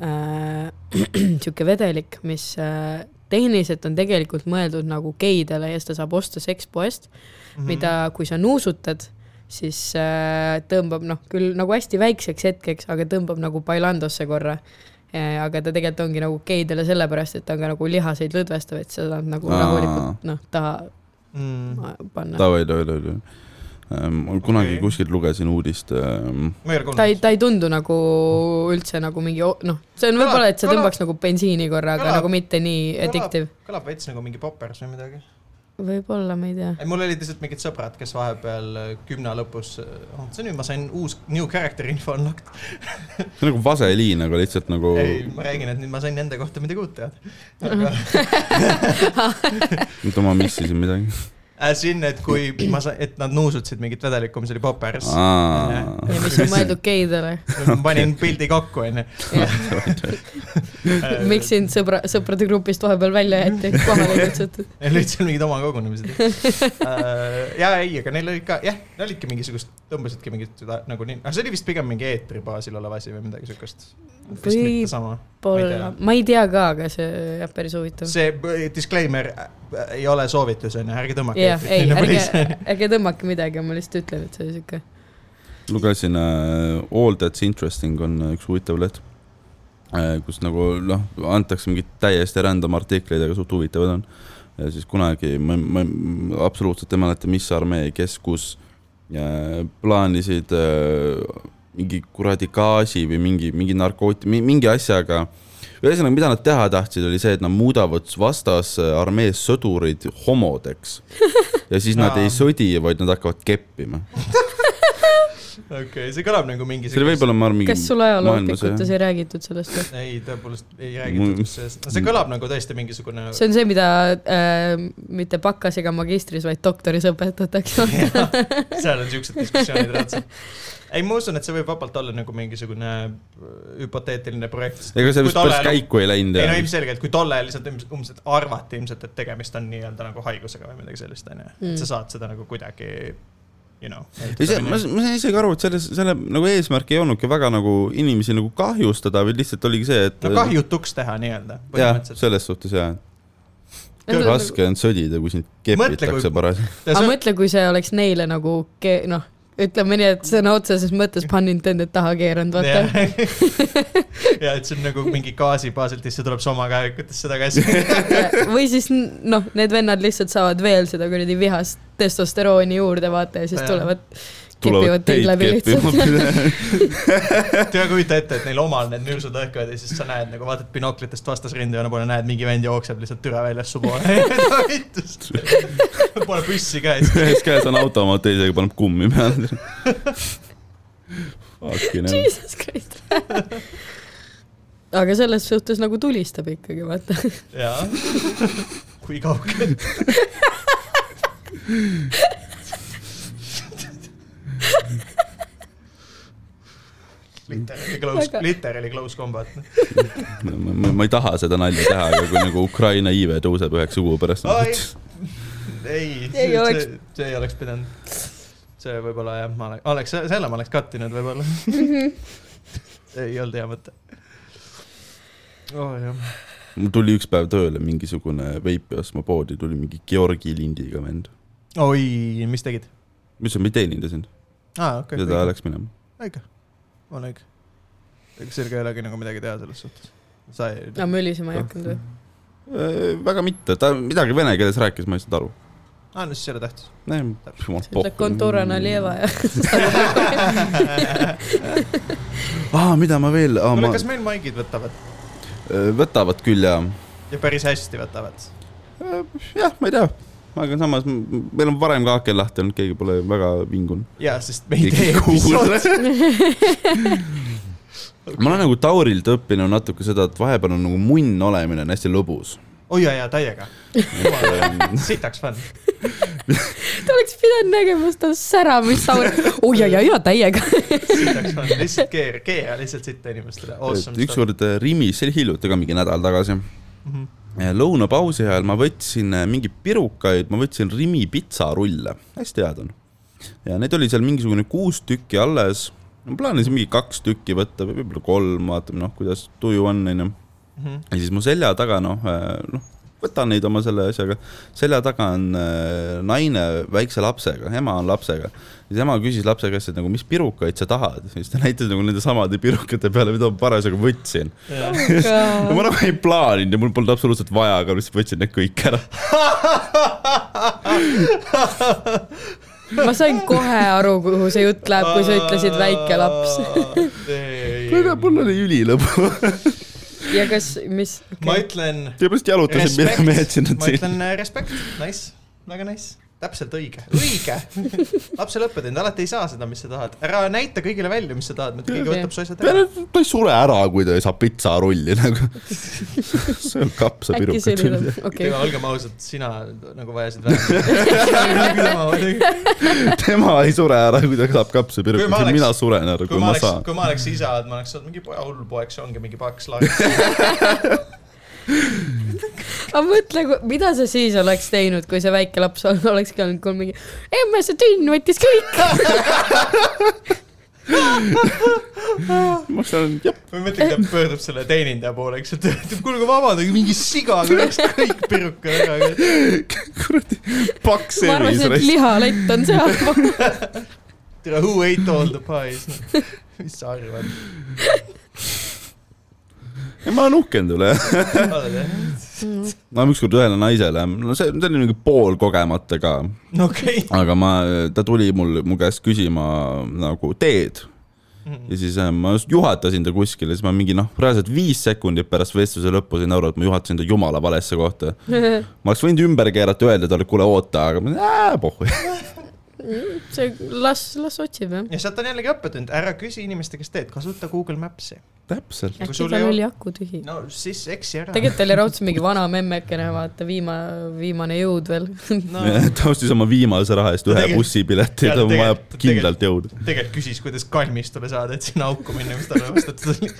äh, sihuke vedelik, mis äh, tehniliselt on tegelikult mõeldud nagu geidele ja seda saab osta sekspoest mm. -hmm. mida, kui sa nuusutad, siis äh, tõmbab noh, küll nagu hästi väikseks hetkeks, aga tõmbab nagu bailandosse korra. aga ta tegelikult ongi nagu geidele sellepärast, et ta on ka nagu lihaseid lõdvestav, et saad nagu rahulikult noh, taha mm.. panna. davai, davai, davai. Ma kunagi Okei. kuskilt lugesin uudist ähm,, ta ei, ta ei tundu nagu üldse nagu mingi noh, see on võib-olla, et see Kõlab- tõmbaks nagu bensiini korra, aga kõlab- nagu mitte nii addictive. kõlab veits nagu mingi poppers või midagi. võib-olla, ma ei tea. ei, mul olid lihtsalt mingid sõbrad, kes vahepeal äh, kümne lõpus, oh, see nüüd ma sain uus new character info unlocked. see on nagu vaseliin, aga lihtsalt nagu ei, ma räägin, et nüüd ma sain nende kohta midagi uut teada. aga nüüd ma missisin midagi. Äh, siin, et kui ma sain, et nad nuusutasid mingit vedelikku, mis oli poppers. ja mis on mõeldud geidele. panin pildi kokku, onju. miks sind sõbra, sõprade grupist vahepeal välja jäeti, kohale ei kutsutud? Neil olid seal mingid oma kogunemised. ja ei, aga neil olid ka, jah, olidki mingisugust, tõmbasidki mingit seda nagu nii, aga see oli vist pigem mingi eetri baasil olev asi või midagi siukest. vist Võib- mitte sama. Pole, ma ei tea ka, aga see jah, päris huvitav. see äh, disclaimer äh, ei ole soovitus onju, ärge tõmmake. jah, ei, ärge, ärge tõmmake midagi, ma lihtsalt ütlen, et see oli siuke. lugesin uh, All That's Interesting on äh, üks huvitav leht uh,, kus nagu noh, antakse mingeid täiesti random artikleid, aga suht huvitavad on. ja siis kunagi, ma, ma absoluutselt ei mäleta, mis armee, kes, kus uh, plaanisid uh, mingi kuradi gaasi või mingi, mingi narkootiumi, mingi asjaga ühesõnaga, mida nad teha tahtsid, oli see, et nad muudavad vastas armees sõdurid homodeks. ja siis nad ei sõdi, vaid nad hakkavad keppima. okei, see kõlab nagu mingi. see oli võib-olla, ma arvan, mingi kas sul ajalooõpikutes ei räägitud sellest või? ei, tõepoolest ei räägitud sellest, see kõlab nagu tõesti mingisugune. see on see, mida äh, mitte bakas ega magistris, vaid doktoris õpetatakse. seal on siuksed diskussioonid raudselt. ei, ma usun, et see võib vabalt olla nagu mingisugune äh, hüpoteetiline projekt. ega see vist päris käiku ei läinud ei no ilmselgelt, kui tollal lihtsalt ilmselt- arvati ilmselt, et tegemist on nii-öelda nagu haigusega või midagi sellist, onju. Mm. et sa saad seda nagu kuidagi, you know. ei see, ma, ma sain isegi aru, et selles, selle nagu eesmärk ei olnudki väga nagu inimesi nagu kahjustada, vaid lihtsalt oligi see, et no kahjutuks teha nii-öelda. jah, selles suhtes jah. raske on sõdida, kui sind kepitakse parasjagu. aga mõtle, kui see oleks neile nagu ke-, noh, ütleme nii, et sõna otseses mõttes pun intended taha keeranud, vaata. ja et see on nagu mingi gaasi baaselt ja siis see tuleb somakäevikutesse tagasi. või siis noh, need vennad lihtsalt saavad veel seda kuradi vihast testosterooni juurde, vaata, ja siis Jaa. tulevad, kepivad teid läbi lihtsalt. tea, kujuta ette, et neil omal need mürsud lõhkevad ja siis sa näed nagu vaatad binoklitest vastasrindejoone poole, näed mingi vend jookseb lihtsalt türa väljas su poole. Pole püssi käes. ühes käes on automaat, teisega paneb kummi peale. Jesus Christ. aga selles suhtes nagu tulistab ikkagi, vaata. jaa. kui kaugel? Literally close, Väga- literally close combat. ma, ma, ma ei taha seda nalja teha, aga kui nagu Ukraina iive tõuseb üheksa kuu pärast. Ai. ei, Ei see, oleks- see, see ei oleks pidanud. see võib-olla jah, ma oleks, oleks, selle ma oleks kattinud võib-olla. ei olnud hea mõte. oh mul tuli üks päev tööle mingisugune veipi ostma poodi, tuli mingi Georgi lindiga vend. oi, mis tegid? ma ütlesin, ma ei teeninda sind aa, okei ja ta läks minema. õige, on õige. ega sellega ei olegi nagu midagi teha selles suhtes. sa ei. no mölisema ei hakanud või? väga mitte, ta midagi vene keeles rääkis, ma ei saanud aru. aa, no siis ei ole tähtis. ütled kontora naljeva ja aa, mida ma veel, aa kuule, ma kas, meil maigid võtavad võtavad küll ja, ja päris hästi võtavad? jah, ma ei tea, aga samas meil on varem ka aken lahti olnud, keegi pole väga vingunud. jaa, sest me ei tee episoodi.. ma olen nagu Taurilt õppinud natuke seda, et vahepeal on nagu munn olemine on hästi lõbus. oi jaa, jaa, täiega. sitaks fun. ta oleks pidanud nägema seda säramist Tauri. oi ja, ja, ja täiega. sitaks fun, lihtsalt keera, keera lihtsalt sitta inimestele. Awesome ükskord Rimis, see oli hiljuti ka mingi nädal tagasi. Mhm. Lõunapausi ajal ma võtsin äh, mingeid pirukaid, ma võtsin Rimi pitsarulle, hästi head on. ja neid oli seal mingisugune kuus tükki alles. ma plaanisin mingi kaks tükki võtta, võib-olla kolm, vaatame noh, kuidas tuju on, onju. Mhm. ja siis mu selja taga noh, noh, võtan neid oma selle asjaga, selja taga on äh, naine väikse lapsega, ema on lapsega. siis ema küsis lapse käest, et nagu mis pirukaid sa tahad, siis ta näitas nagu nende samade pirukate peale, mida ma parasjagu võtsin. ja ma nagu ei plaaninud ja mul polnud absoluutselt vaja, aga lihtsalt võtsin need kõik ära. ma sain kohe aru, kuhu see jutt läheb, kui sa ütlesid väike laps. kuule, mul oli ülilõbu. ja kas, mis ma okay.? ütlen seepärast jalutasin, mida ma jätsin nad ma ütlen äh, respekt, nice, väga nice, täpselt õige, õige. lapsele õppetund, alati ei saa seda, mis sa tahad, ära näita kõigile välja, mis sa tahad, muidu keegi võtab su asjad ära. ta ei sure ära, kui ta ei saa pitsarulli nagu. see on kapsapirukat okei ega. olgem ausad, sina nagu vajasid vähem. tema ei sure ära, kui ta saab kapsapirukat mina suren ära, kui ma saan. kui ma oleks isa, et ma oleks olnud mingi poja hull poeg, see ongi mingi paks laag. Aga mõtle, mida sa siis oleks teinud, kui see väike laps ol- olekski olnud kuul mingi, emme, see tünn võttis kõik. ma saan, jah, ma mõtlen, ta pöördub selle teenindaja poole, eks, et kuulge, vabandage, mingi sigaga läks kõik pirukad ära. kuradi paks ma arvasin, et lihalett on sealpool. tere, who ate all the pies? mis sa arvad? Ma olen uhke enda üle. ma ükskord ühele naisele, no see, see oli mingi poolkogemata ka, okei. aga ma, ta tuli mul, mu käest küsima nagu teed ja siis äh, ma just juhatasin ta kuskile, siis ma mingi noh, reaalselt viis sekundit pärast vestluse lõppu sain aru, et ma juhatasin ta jumala valesse kohta. ma oleks võinud ümber keerata, öelda talle, kuule oota, aga ma pohhu. see, las, las otsib jah. ja sealt on jällegi õppetund, ära küsi inimeste käest teed, kasuta Google Maps'i. täpselt. Äkki tal ei oli aku tühi. no siis eksi ära. tegelikult oli raudselt mingi vana memmekene, vaata, viima-, viimane jõud veel. no. ta ostis oma viimase raha eest ühe Tegelikult- bussipileti ta vajab kindlalt jõuda. tegelikult küsis, kuidas kalmistule saada, et sinna auku minna, mis talle vastatud oli.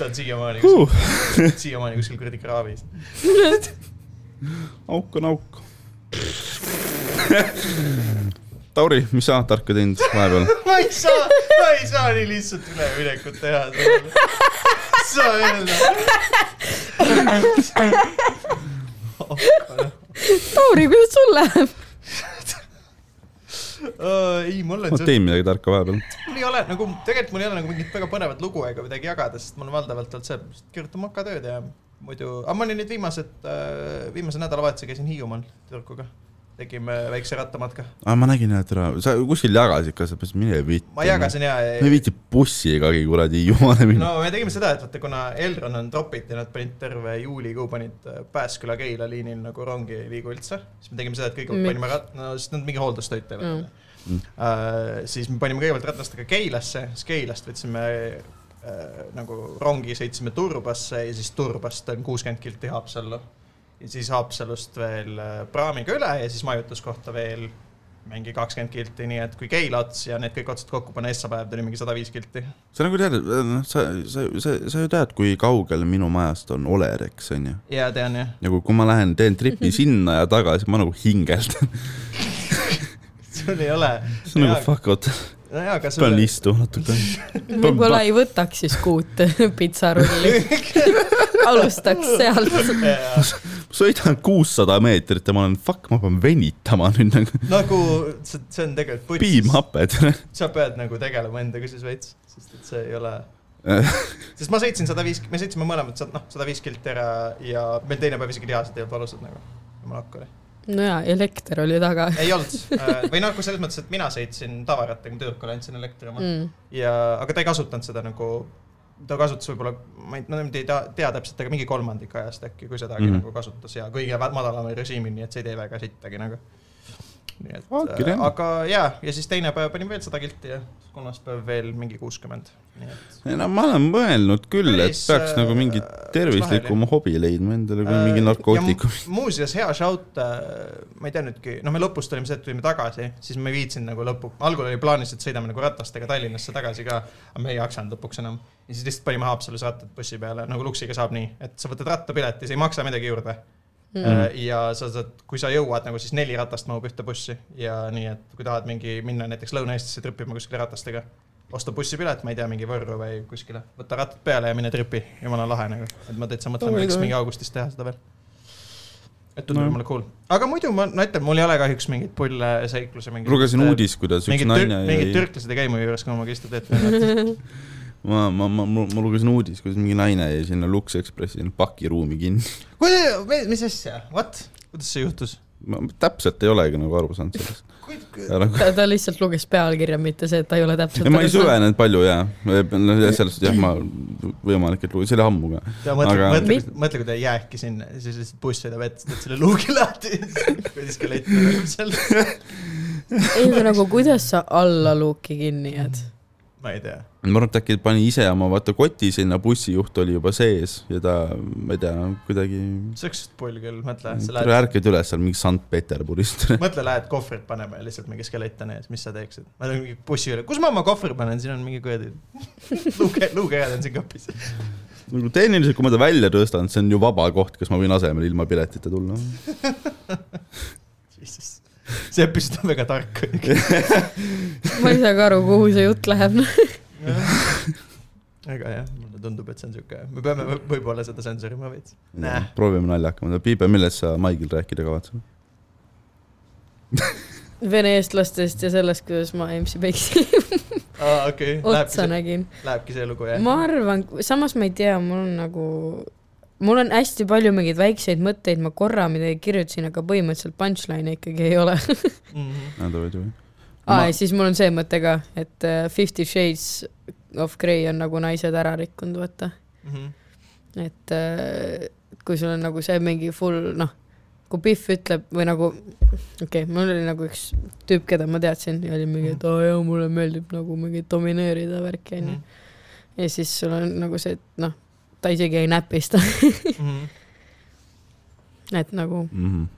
ta on siiamaani kuskil, Uh, siiamaani kuskil kuradi kraavis. auk on auk. Tauri, mis sa tarka teinud vahepeal? ma ei saa, ma ei saa nii lihtsalt üleminekut teha sa öelda. Tauri, kuidas sul läheb? ei, mul on ma teen midagi tarka vahepeal. mul ei ole nagu, tegelikult mul ei ole nagu mingit väga põnevat lugu ega midagi jagada, sest mul on valdavalt olnud see, kirjutan mokatööd ja muidu, aga ma olin nüüd viimased, viimase nädalavahetuse käisin Hiiumaal tüdrukuga. tegime väikse rattamatka. aa, ma nägin, et ära, sa kuskil jagasid ka, sa mõtlesid, mine vitti. ma jagasin ja, ma ei viitsi bussigagi kuradi Hiiumaale minna. no me tegime seda, et vaata, kuna Elron on tropid ja nad panid terve juulikuu panid äh, Pääsküla-Keila liinil nagu rongi ei liigu üldse, siis me tegime seda, et kõigepealt panime rat-, no sest nad mingi hooldustöid teevad Mm. Uh, siis me panime kõigepealt ratastega Keilasse, siis Keilast võtsime nagu rongi, sõitsime Turbasse ja siis Turbast on kuuskümmend kilti Haapsallu. ja siis Haapsalust veel äh, praamiga üle ja siis majutuskohta veel mingi kakskümmend kilti, nii et kui Keila ots ja need kõik otsad kokku panna, Essa päev tuli mingi sada viis kilti. sa nagu tead, noh, sa, sa, sa, sa ju tead, kui kaugel minu majast on Olereks, onju. ja tean jah. nagu kui ma lähen, teen tripi sinna ja tagasi, ma nagu hingeldan. sul ei ole. see on nagu fuck out, nojaa, aga pean sul. istuma natuke. võib-olla ei võtaks siis kuut pitsarulli. alustaks sealt. sõidan kuussada meetrit ja ma olen, fuck, ma pean venitama nüüd nagu. nagu see, see on tegelikult putsis. piimhapped. sa pead nagu tegelema endaga siis veits, sest et see ei ole. sest ma sõitsin sada viis, me sõitsime mõlemad, noh, sada viis kilti ära ja meil teine päev isegi lihased ei olnud valusad nagu. jumala hakka oli. No jaa, elekter oli taga ei olnud, või noh, selles mõttes, et mina sõitsin tavarattaga, tüdrukule andsin elektri oma mm. ja, aga ta ei kasutanud seda nagu, ta kasutas võib-olla, ma ei, no nüüd ei tea, tea täpselt, aga mingi kolmandik ajast äkki, kui sedagi mm. nagu kasutas ja kõige madalamal režiimil, nii et see ei tee väga sittagi nagu. Nii et Okei, äh, aga jaa, ja siis teine päev panin veel sada kilti ja kolmas päev veel mingi kuuskümmend, nii et. no ma olen mõelnud küll, et peaks äh, nagu mingi tervislikuma hobi leidma endale kui mingi narkootikum. muuseas, hea shout, ma ei tea nüüdki, no me lõpust olime see, et tulime tagasi, siis ma ei viitsinud nagu lõpu, algul oli plaanis, et sõidame nagu ratastega Tallinnasse tagasi ka, aga me ei jaksanud lõpuks enam. ja siis lihtsalt panime Haapsalus rattad bussi peale, nagu Luksiga saab nii, et sa võtad rattapileti, see ei maksa midagi juurde Mm. mm.. ja sa saad, kui sa jõuad nagu siis neli ratast mahub ühte bussi ja nii, et kui tahad mingi minna näiteks Lõuna-Eestisse tripima kuskile ratastega, osta bussipilet, ma ei tea, mingi Võrru või kuskile, võta rattad peale ja mine tripi, jumala lahe nagu, et ma täitsa mõtlen, võiks mingi augustis teha seda veel. et tundub No. jumala cool, aga muidu ma, no ütlen, mul ei ole kahjuks mingeid pulle seikluse mingeid. lugesin uudist, kuidas üks naine tür-, mingid jäi, türklased ei käi mu juures, kui ma magistritööd teen. ma, ma, ma, ma, ma lugesin uudist, kuidas mingi naine jäi sinna Lux Expressi pakiruumi kinni. mis asja, what, kuidas see juhtus? ma täpselt ei olegi nagu aru saanud sellest. Nagu, ta, ta lihtsalt luges pealkirja, mitte see, et ta ei ole täpselt ma ei. süvenenud palju ja, sellest jah, ma võimalik, et lugesin, see oli ammu ka. ja mõtle Aga- mõtle mõtle, kui ta jääbki sinna ja siis lihtsalt buss sõidab ette, teed selle luugi lahti, kuradi skelett tuleb seal. ei, aga nagu kuidas sa alla luuki kinni jääd? Ma ei tea. ma arvan, et äkki pani ise oma vaata koti sinna, bussijuht oli juba sees ja ta, ma ei tea, kuidagi. see oleks pull küll, mõtle, lähed, ärkad üles seal mingi Sankt-Peterburist. mõtle, lähed kohvrit panema ja lihtsalt mingi skelett on ees, mis sa teeksid? ma olen mingi bussi üle, kus ma oma kohvri panen, siin on mingi kuradi luuke, luukeajad on siin kapis. nagu tehniliselt, kui ma ta välja tõstan, see on ju vaba koht, kas ma võin asemele ilma piletita tulla? see episood on väga tark. ma ei saa ka aru, kuhu see jutt läheb. aga jah, mulle tundub, et see on siuke, me peame võ- võib-olla seda sensorima veits. Näe. proovime naljakama, Piibe, millest sa Maigil rääkida kavatsed? vene eestlastest ja sellest, kuidas ma MC Peiksi okei, lähebki otsa see, nägin. lähebki see lugu jah? ma arvan, samas ma ei tea, mul on nagu, mul on hästi palju mingeid väikseid mõtteid, ma korra midagi kirjutasin, aga põhimõtteliselt punchline'e ikkagi ei ole. Mhm. davai, davai. aa ja siis mul on see mõte ka, et äh, Fifty Shades of Grey on nagu naised ära rikkunud, vaata. Mhm. et äh, kui sul on nagu see mingi full, noh, kui Pihv ütleb või nagu, okei okay,, mul oli nagu üks tüüp, keda ma teadsin ja oli mingi, et aa jaa, mulle meeldib nagu mingi domineerida värki, onju. ja siis sul on nagu see, et noh, ta isegi ei näpista, Mhm. et nagu mina,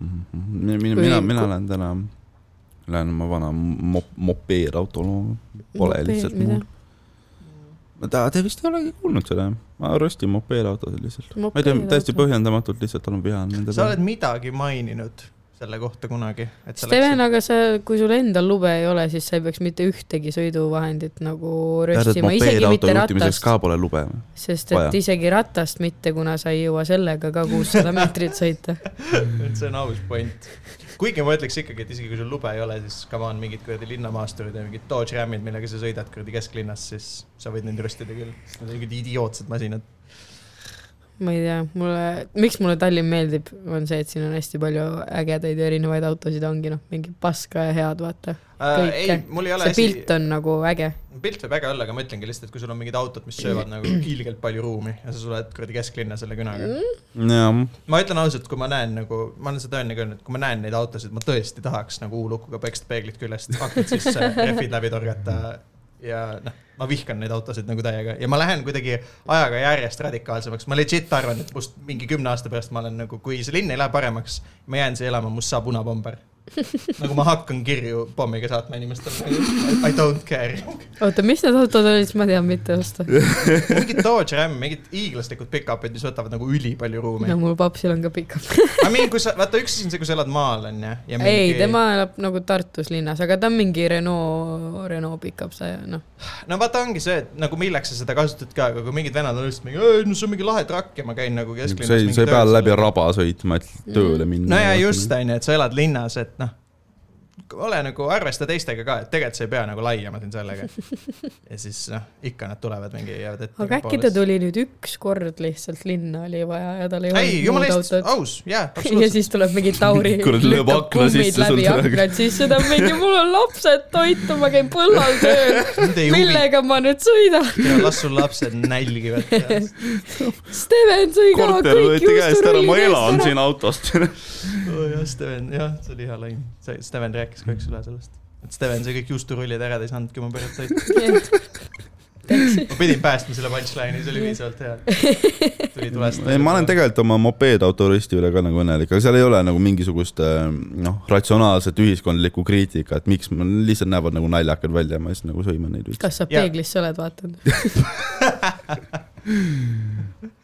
mina, Kui- mina, mina kui- lähen täna, lähen oma vana mop-, mopeedautolo, pole Mopeed, lihtsalt mida? mul. ta, te vist ei olegi kuulnud seda, ma röstin mopeedautosid lihtsalt. ma ei tea, täiesti. põhjendamatult lihtsalt olen vihane nende sa oled midagi maininud selle kohta kunagi. Steven, aga sa, kui sul endal lube ei ole, siis sa ei peaks mitte ühtegi sõiduvahendit nagu röstima, isegi mitte ratast, ka pole lube. sest et vaja. isegi ratast mitte, kuna sa ei jõua sellega ka kuussada meetrit sõita. et see on aus point. kuigi ma ütleks ikkagi, et isegi kui sul lube ei ole, siis come on, mingid kuradi linnamaasturid ja mingid Dodge Ramid, millega sa sõidad kuradi kesklinnas, siis sa võid neid röstida küll. Need on mingid idiootsed masinad. Ma ei tea, mulle, miks mulle Tallinn meeldib, on see, et siin on hästi palju ägedaid ja erinevaid autosid, ongi noh, mingi paska ja head, vaata. Äh, ei, mul ei ole see pilt on nagu äge. pilt võib äge olla, aga ma ütlengi lihtsalt, et kui sul on mingid autod, mis söövad nagu ilgelt palju ruumi ja sa tuled kuradi kesklinna selle künaga mm.. ma ütlen ausalt, kui ma näen nagu, ma olen seda enne ka öelnud, kui ma näen neid autosid, ma tõesti tahaks nagu U-lukuga peksta peeglid küljest, aknad sisse, rehvid läbi torgata ja noh, ma vihkan neid autosid nagu täiega ja ma lähen kuidagi ajaga järjest radikaalsemaks, ma legit arvan, et must mingi kümne aasta pärast ma olen nagu, kui see linn ei lähe paremaks, ma jään siia elama, must saab punapomber. Nagu ma hakkan kirju pommiga saatma inimestele, I don't care. oota, mis need autod olid, siis ma tean mitte osta. mingid Dodge Ram, mingid hiiglaslikud pick-up'id, mis võtavad nagu ülipalju ruumi no mul papsil on ka pikk. I mean, kui sa, vaata üks asi on see, kui sa elad maal, onju. ei, tema elab nagu Tartus linnas, aga ta on mingi Renault, Renault pickup, see noh. no vaata, ongi see, et nagu milleks sa seda kasutad ka, aga kui mingid vennad on lihtsalt mingi, no see on mingi lahe trakk ja ma käin nagu kesklinnas. ei, sa ei pea läbi raba sõitma, et tööle minna. no ja just, onju, et sa elad linnas, et noh, ole nagu, arvesta teistega ka, et tegelikult sa ei pea nagu laiema siin sellega. ja siis noh, ikka nad tulevad mingi, jäävad ette. aga äkki ta tuli nüüd üks kord lihtsalt linna oli vaja ja tal ei ei, olnud jumala muud eest, autot. aus, jaa, ja absoluutselt. siis tuleb mingi Tauri, lükkab akna kummid sisse läbi sul aknad sisse, ta on mingi, mul on lapsed toitu, ma käin põllal tööl, millega ma nüüd sõidan? las sul lapsed nälgivad. Steven sõi ka korter kõik võeti käest ära, ma elan siin autost. oo jah, Steven, jah, see oli hea laim. see, Steven rääkis ka üks üle sellest. et Steven sõi kõik juusturullid ära, ta ei saanudki oma peret ära. ma pidin päästma selle punchline'i, see oli piisavalt hea. tuli tulest. ei, ma olen tegelikult oma mopeedauto rösti üle ka nagu õnnelik, aga seal ei ole nagu mingisugust äh, noh, ratsionaalset ühiskondlikku kriitikat, miks ma, lihtsalt näevad nagu naljakad välja, ma siis nagu sõiman neid. kas sa peeglisse oled vaadanud?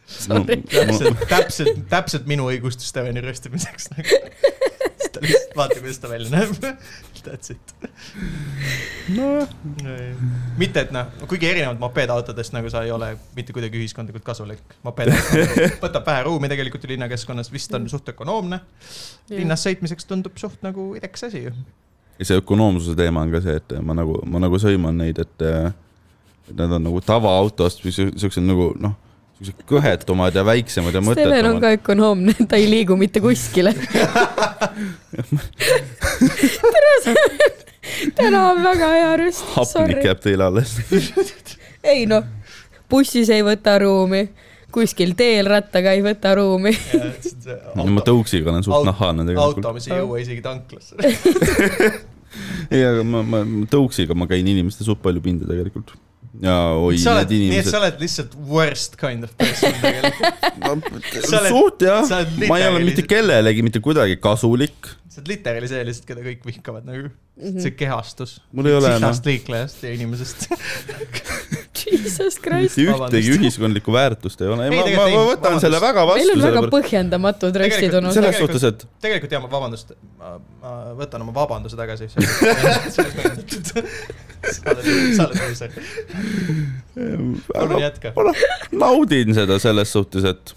täpselt, täpselt, täpselt minu õigustus Steveni röstimiseks nagu.. Ta lihtsalt vaata, kuidas ta välja näeb. That's it. nojah, mitte, et noh, kuigi erinevalt mopeedautodest nagu sa ei ole mitte kuidagi ühiskondlikult kasulik. mopeed võtab vähe ruumi tegelikult ju linnakeskkonnas, vist on suht ökonoomne. linnas sõitmiseks tundub suht nagu idekas asi ju. ja see ökonoomsuse teema on ka see, et ma nagu, ma nagu sõiman neid, et et nad on nagu tavaautost või siu- siuksed nagu noh, siuksed kõhetumad ja väiksemad ja Steven on mõttetumad. ka ökonoomne, ta ei liigu mitte kuskile. tere, täna on väga hea rüst, hapnik jääb teile alles. ei noh, bussis ei võta ruumi, kuskil teel rattaga ei võta ruumi. ma tõuksiga olen suht nahaalne tegelikult. auto, mis ei jõua isegi tanklasse. ei, aga ma, ma ma tõuksiga ma käin inimeste suht palju pinda tegelikult. Ja oi, need nii et inimesed sa. oled lihtsalt worst kind of person tegelikult. Oled- suht jah ma ei ole mitte kellelegi mitte kuidagi kasulik. sa oled literaali see lihtsalt, keda kõik vihkavad nagu. Mhm. see kehastus. mul ei ole sihast liiklejast ja inimesest. Jesus Christ. mitte ühtegi ühiskondlikku väärtust ei ole. Ma, ma, ma ei, võtan vabandust. selle väga meil vastu on väga põhjendamatud röstid Tegelikult- olnud. selles suhtes, et tegelikult jah, ma vabandust, ma, võtan oma vabanduse tagasi. sa oled, sa oled õigus. palun jätka. ma naudin seda selles suhtes, et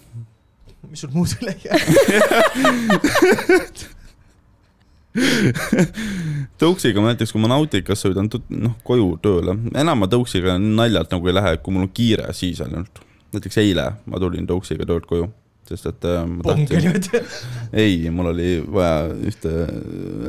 mis sul muud üle ei jää? tõuksiga ma näiteks, kui ma Nautikas sõidan noh, koju tööle, enam ma tõuksiga naljalt nagu ei lähe, kui mul on kiire, siis ainult. näiteks eile ma tulin tõuksiga töölt koju, sest et äh, ma pong oli tahtsin, ei, mul oli vaja ühte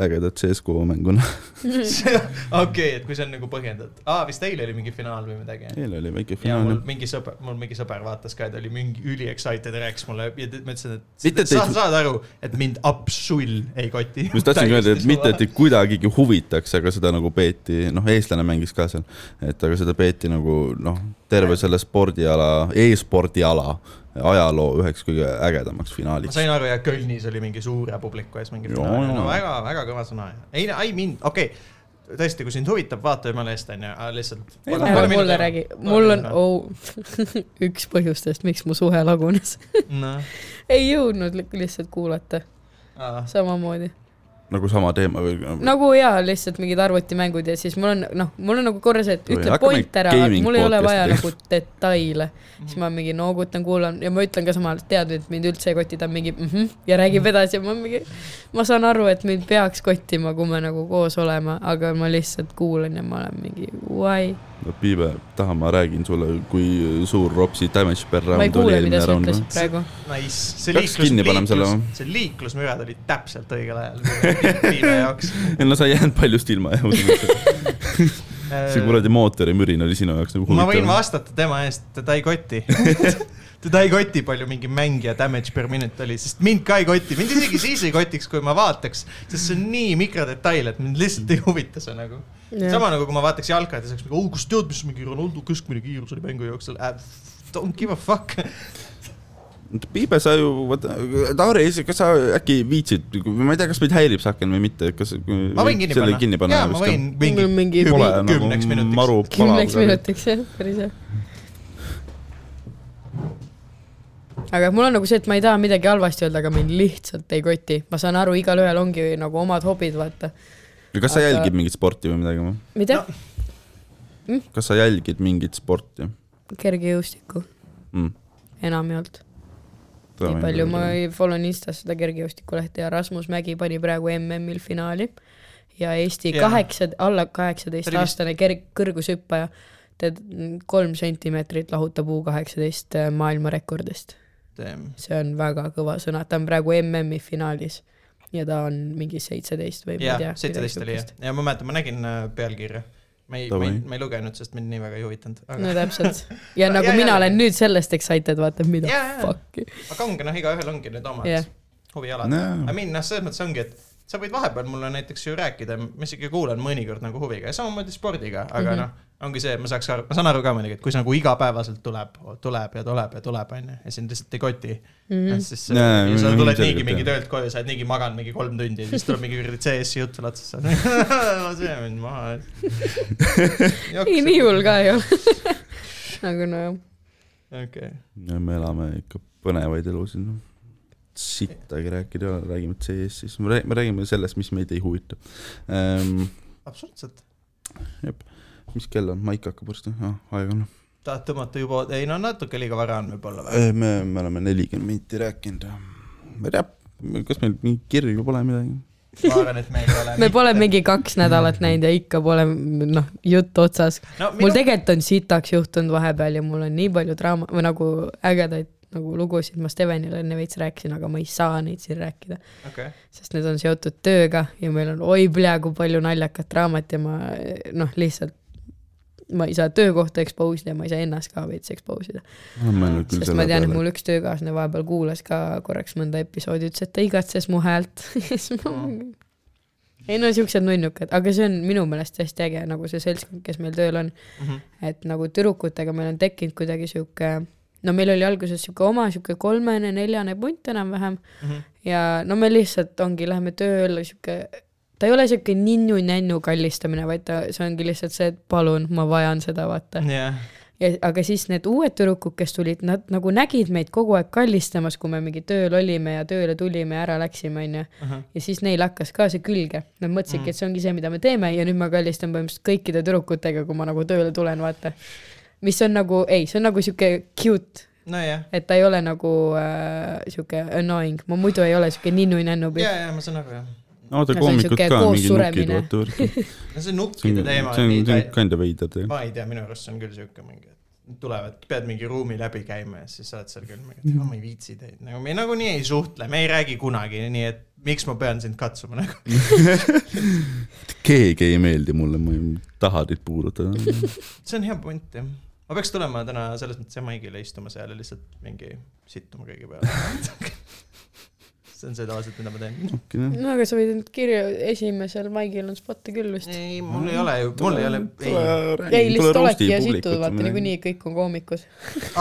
ägedat CSGO mängu näha. okei, et kui see on nagu põhjendatud. aa, vist eile oli mingi finaal või midagi. eile oli väike ja mul finaal. mingi sõber, mul mingi sõber vaatas ka, ta oli mingi üli excited ja rääkis mulle ja ma ütlesin, Mitte, et et sa ei- saad aru, et mind absull ei koti. ma just tahtsingi öelda, et mitte, et ei kuidagigi huvitaks, aga seda nagu peeti, noh, eestlane mängis ka seal, et aga seda peeti nagu noh, terve selle spordiala e, e-spordiala ajaloo üheks kõige ägedamaks ma finaaliks. sain aru ja Kölnis oli mingi suure publiku ees mingi finaal, no jaa. väga, väga kõva sõna. ei, I mean, okei okay., tõesti, kui sind huvitab, vaata jumala eest, onju, lihtsalt. Ei, ära mulle räägi, mul on oh, üks põhjustest, miks mu suhe lagunes. noh, ei jõudnud li- lihtsalt kuulata samamoodi. Nagu sama teema või? nagu jaa, lihtsalt mingid arvutimängud ja siis mul on noh, mul on nagu korra see, et ütle point ära, mul ei ole vaja nagu detaile. siis ma mingi noogutan, kuulan ja ma ütlen ka samal ajal, tead, et mind üldse ei koti, ta on mingi mm -hmm, ja räägib edasi ja ma mingi, ma saan aru, et mind peaks kottima, kui me nagu koos oleme, aga ma lihtsalt kuulan ja ma olen mingi why. Piibe, taha ma räägin sulle, kui suur Ropsi damage per round oli kuule, mida eelmine sa round ütlesid või? praegu. Nice, see Peaks liiklus, liiklus see liiklusmürad olid täpselt õigel ajal piibe jaoks. ei no sa ei jäänud paljust ilma jah, see kuradi mootori mürin oli sinu jaoks nagu ma võin huvitav. vastata tema eest, teda ei koti teda ei koti, palju mingi mängija damage per minute oli, sest mind ka ei koti, mind isegi siis ei kotiks, kui ma vaataks, sest see on nii mikrodetail, et mind lihtsalt ei huvita see nagu. Sama nagu, kui ma vaataks jalkat ja saaks nagu, oh, kas tead, mis mingi Ronaldo keskmine kiirus oli mängu jooksul äh,. Don't give a fuck. Piibe, sa ju, vaata, Tauri, kas sa äkki viitsid, ma ei tea, kas meid häirib see aken või mitte, kas. ma võin kinni panna. kinni panna. jaa, ma võin mingi mingi Pole kümne- kümneks nagu minutiks. maru kümneks minutiks jah, päris hea. aga mul on nagu see, et ma ei taha midagi halvasti öelda, aga mind lihtsalt ei koti, ma saan aru, igalühel ongi nagu omad hobid, vaata. Kas sa Aga- jälgid mingit sporti või midagi või? mida No.? kas sa jälgid mingit sporti kergejõustikku, mm.? enamjaolt. nii palju ma ei follow on Instas seda kergejõustikulehte ja Rasmus Mägi pani praegu MM-il finaali ja Eesti Jaa. kaheksa, alla kaheksateist Ta oli vist- aastane kerg-, kõrgushüppaja tead kolm sentimeetrit lahutab U kaheksateist maailmarekordist. see on väga kõva sõna, ta on praegu MM-i finaalis ja ta on mingi seitseteist või ma ei tea,. seitseteist oli jah, ja ma mäletan, ma nägin äh, pealkirja. ma ei, ma ei, ma ei lugenud, sest mind nii väga ei huvitanud, no aga, täpselt ja No, nagu jaa, mina jaa, olen jaa. nüüd sellest excited, vaata mida jaa. fuck'i. aga ongi noh, igaühel ongi need omad yeah. huvialad yeah.. I mean noh, selles mõttes ongi, et sa võid vahepeal mulle näiteks ju rääkida, ma isegi kuulan mõnikord nagu huviga ja samamoodi spordiga, aga mm. -hmm. noh, ongi see, ma saaks aru, ma saan aru ka muidugi, et kui see nagu igapäevaselt tuleb, tuleb ja tuleb ja tuleb, onju, ja sind lihtsalt ei koti mm. -hmm. siis Jaa, ja sa tuled niigi mingi töölt koju, sa oled niigi maganud mingi kolm tundi ja siis tuleb mingi kuradi CS-i jutt sulle otsa, see mind maha. ei, nii hull ka ei ole. aga nojah, okei, me elame ikka põnevaid elusid, noh. sittagi rääkida ei ole, räägime CS-ist, me räägime, me räägime sellest, mis meid ei huvita ähm,. absoluutselt. Mis kell on, maik hakkab varsti ah,, aeg on. tahad tõmmata juba, ei no natuke liiga vara on võib-olla või? me, me oleme nelikümmend minti rääkinud ma ei tea, kas meil mingi kirju pole midagi? ma arvan, et meil ei ole. me pole mingi kaks nädalat näinud ja ikka pole noh, jutt otsas. no, mul tegelikult on sitaks juhtunud vahepeal ja mul on nii palju draama või nagu ägedaid nagu lugusid, ma Stevenile enne veits rääkisin, aga ma ei saa neid siin rääkida, okei, sest need on seotud tööga ja meil on oi pea kui palju naljakat draamat ja ma noh, lihtsalt ma ei saa töökohta expose ida ma ei saa ennast ka veits expose ida. sest ma tean, et mul üks töökaaslane vahepeal kuulas ka korraks mõnda episoodi, ütles, et ta igatses mu häält. ei no siuksed nunnukad, aga see on minu meelest hästi äge, nagu see seltskond, kes meil tööl on, Mhm. et nagu tüdrukutega meil on tekkinud kuidagi sihuke, no meil oli alguses sihuke oma sihuke kolmene-neljane punt enam-vähem Mhm. ja no me lihtsalt ongi, läheme tööle sihuke, ta ei ole sihuke ninnu-nännu kallistamine, vaid ta, see ongi lihtsalt see, et palun, ma vajan seda, vaata. jah, ja aga siis need uued tüdrukud, kes tulid, nad nagu nägid meid kogu aeg kallistamas, kui me mingi tööl olime ja tööle tulime ja ära läksime, onju. ja siis neil hakkas ka see külge, nad mõtlesidki, et see ongi see, mida me teeme ja nüüd ma kallistan põhimõtteliselt kõikide tüdrukutega, kui ma nagu tööle tulen, vaata. mis on nagu, ei, see on nagu sihuke cute, nojah, et ta ei ole nagu äh, sihuke annoying, ma muidu ei ole sihuke ninnu-nännu ja, ja ma saan aru jah. oota, Ja see on koomikud ka mingi nukid suremine. vaata võrku. no see nukkide teema see on see on kinda veider teema. ma ei tea, minu arust see on küll siuke mingi, et tulevad, pead mingi ruumi läbi käima ja siis sa oled seal küll mingi, et ma ei viitsi teid, nagu me nagunii ei suhtle, me ei räägi kunagi, nii et miks ma pean sind katsuma nagu. keegi ei meeldi mulle, ma ei taha teid puudutada. see on hea point jah. ma peaks tulema täna selles mõttes Jamaigile istuma seal ja lihtsalt mingi sittuma kõigi peale. See on see tavaliselt, mida ma teen. no aga sa võid end kirja, esimesel maigil on spotte küll vist. ei, mul ei ole ju, mul ei ole, ei. ei, lihtsalt oledki ja situd, vaata niikuinii kõik on koomikud.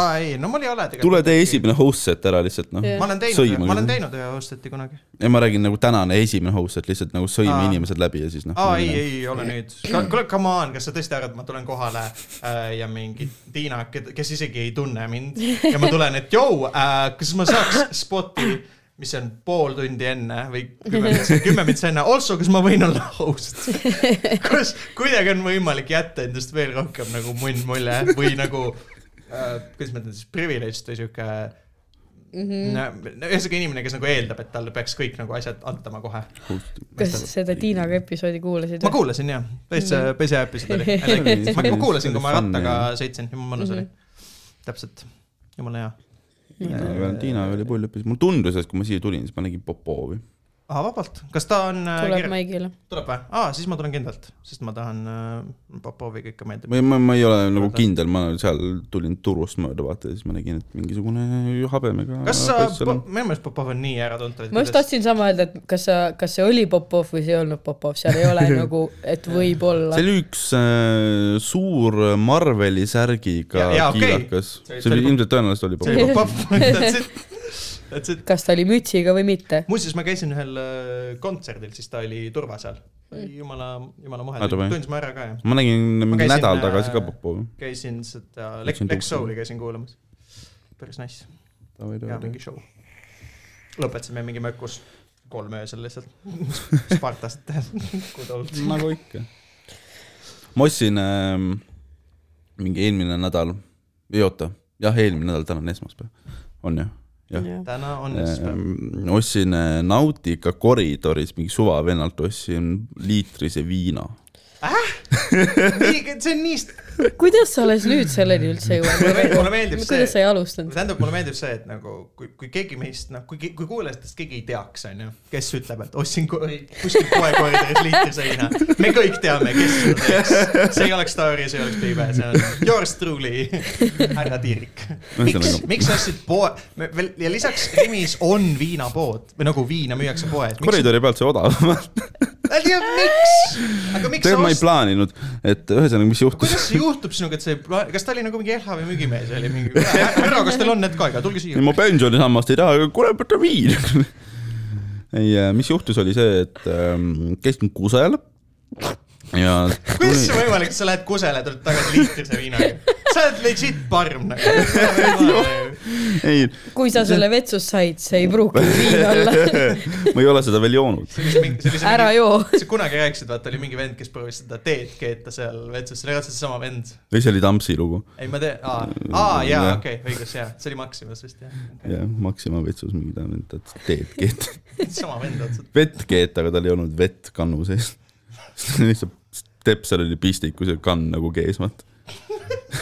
aa ei, no mul ei ole tegelikult. tule tee esimene host set ära lihtsalt noh ma olen teinud, ma olen teinud ühe hosteti kunagi. ei, ma räägin nagu tänane esimene host set lihtsalt nagu sõime Aa. inimesed läbi ja siis noh. aa ei, ei ole nüüd. kuule, come on, kas sa tõesti arvad, et ma tulen kohale äh, ja mingi Tiina, kes isegi ei tunne mind ja ma tulen, et jõu äh,, kas ma saaks spoti mis on pool tundi enne või kümme minutit, kümme minutit enne, also, kas ma võin olla host? kas kuidagi on võimalik jätta endast veel rohkem nagu munn mulje või nagu äh,, kuidas ma ütlen siis, privileged või sihuke Mhm. no ühesõnaga inimene, kes nagu eeldab, et talle peaks kõik nagu asjad antama kohe. kas seda Tiinaga episoodi kuulasid? ma kuulasin jah, päris Mhm., päris hea episood oli. Ma kuulasin, kui ma rattaga sõitsin, jumala mõnus oli Mhm.. täpselt, jumala hea. Tiina, Tiina oli pull õppis, mulle tundus, et kui ma siia tulin, siis ma nägin Popovi. aa, vabalt, kas ta on äh, tuleb kirja- Maigile. tuleb või? aa, siis ma tulen kindlalt, sest ma tahan äh, Popoviga ikka meeldib. või ma, ma ei ole nagu kindel, ma seal tulin Turust mööda vaata ja siis ma nägin, et mingisugune habemega. kas sa, minu meelest Popov on nii äratuntav, ma just tahtsin sama öelda, et kas sa, kas see oli Popov või see ei olnud Popov, seal ei ole nagu, et võib-olla see. oli üks äh, suur Marveli särgiga Ja- jaa, okei. kiilakas See- okay., see see oli oli ilmselt tõenäoliselt oli see oli Popov. kas ta oli mütsiga või mitte? muuseas, ma käisin ühel äh, kontserdil, siis ta oli turva seal. jumala, jumala Oota, või? tundis ma ära ka jah. ma nägin käisin, nädal äh, tagasi ka Popovi. käisin seda Lex Lex. Soul'i käisin kuulamas. päris nice, hea mingi show. lõpetasime mingi mökus kolm öösel lihtsalt Spartast old. nagu ikka. ma ostsin äh, mingi eelmine nädal, ei oota, jah, eelmine nädal, täna on esmaspäev, on ju? jah. täna on esmaspäev. Äh, ostsin äh, Nautica koridoris mingi suvavennalt ostsin liitrise viina. nii, see on nii, kuidas sa alles nüüd selleni üldse jõuad? mulle meeldib see kuidas sa, ei alustanud? tähendab, mulle meeldib see, et nagu kui, kui keegi meist, noh, kui, kui kuulajatest keegi ei teaks, onju, kes ütleb, et ostsin kuskil poekoridoris liitri seina. me kõik teame, kes seda teeks. see ei oleks Tauri, see ei oleks Piibe, see on yours truly, härra Tiirik. miks Ühesõnaga-, miks sa ostsid poe, veel ja lisaks Rimis on viinapood või nagu viina müüakse poes. koridori pealt sai odavamalt. miks, aga miks tegelikult ma ei ostsid, plaaninud, et ühesõnaga, mis juhtus kuidas see juhtub sinuga, et see, kas ta oli nagu mingi LHV müügimees või oli mingi, härra, kas teil on need ka, ega tulge siia ei, ma pensionisammast ei taha, aga kuule, võta viin. ei, mis juhtus, oli see, et ähm, käisin kusel ja kuidas see võimalik, et sa lähed kusele, tuled tagasi liitrise viinaga? sa oled legit parm nagu. ei, kui sa selle vetsus said, see ei pruugi viin olla. ma ei ole seda veel joonud. ära joo. sa kunagi rääkisid, vaata oli mingi vend, kes proovis seda teed keeta seal vetsus, see oli raudselt seesama vend. või see oli Tampsi lugu. ei, ma tean, aa, aa jaa, okei, õigus, jaa, see oli Maximas vist jah okay.. jah, Maxima vetsus mingi tähendab, et teed keeta. sama vend otseselt. vett keeta, aga tal ei olnud vett kannu sees. lihtsalt Tepsel oli pistikus ja kann nagu kees, vaata.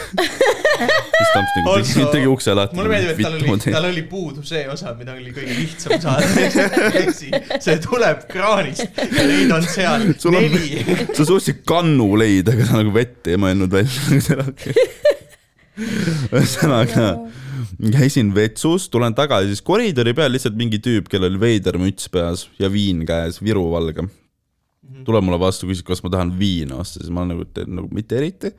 siis Tamps nagu tegi, Also- tegi ukse lahti. mulle meeldib, et tal oli, tal oli puudu see osa, mida oli kõige lihtsam saada. see tuleb kraanist ja neid on seal Sul on- neli. sa suutsid kannu leida, aga sa nagu vett ei mõelnud välja. ühesõnaga, käisin vetsus, tulen tagasi, siis koridori peal lihtsalt mingi tüüp, kellel oli veider müts peas ja viin käes, Viru valge. Tuleb mulle vastu, küsib, kas ma tahan viina osta, siis ma olen nagu, nagu mitte eriti.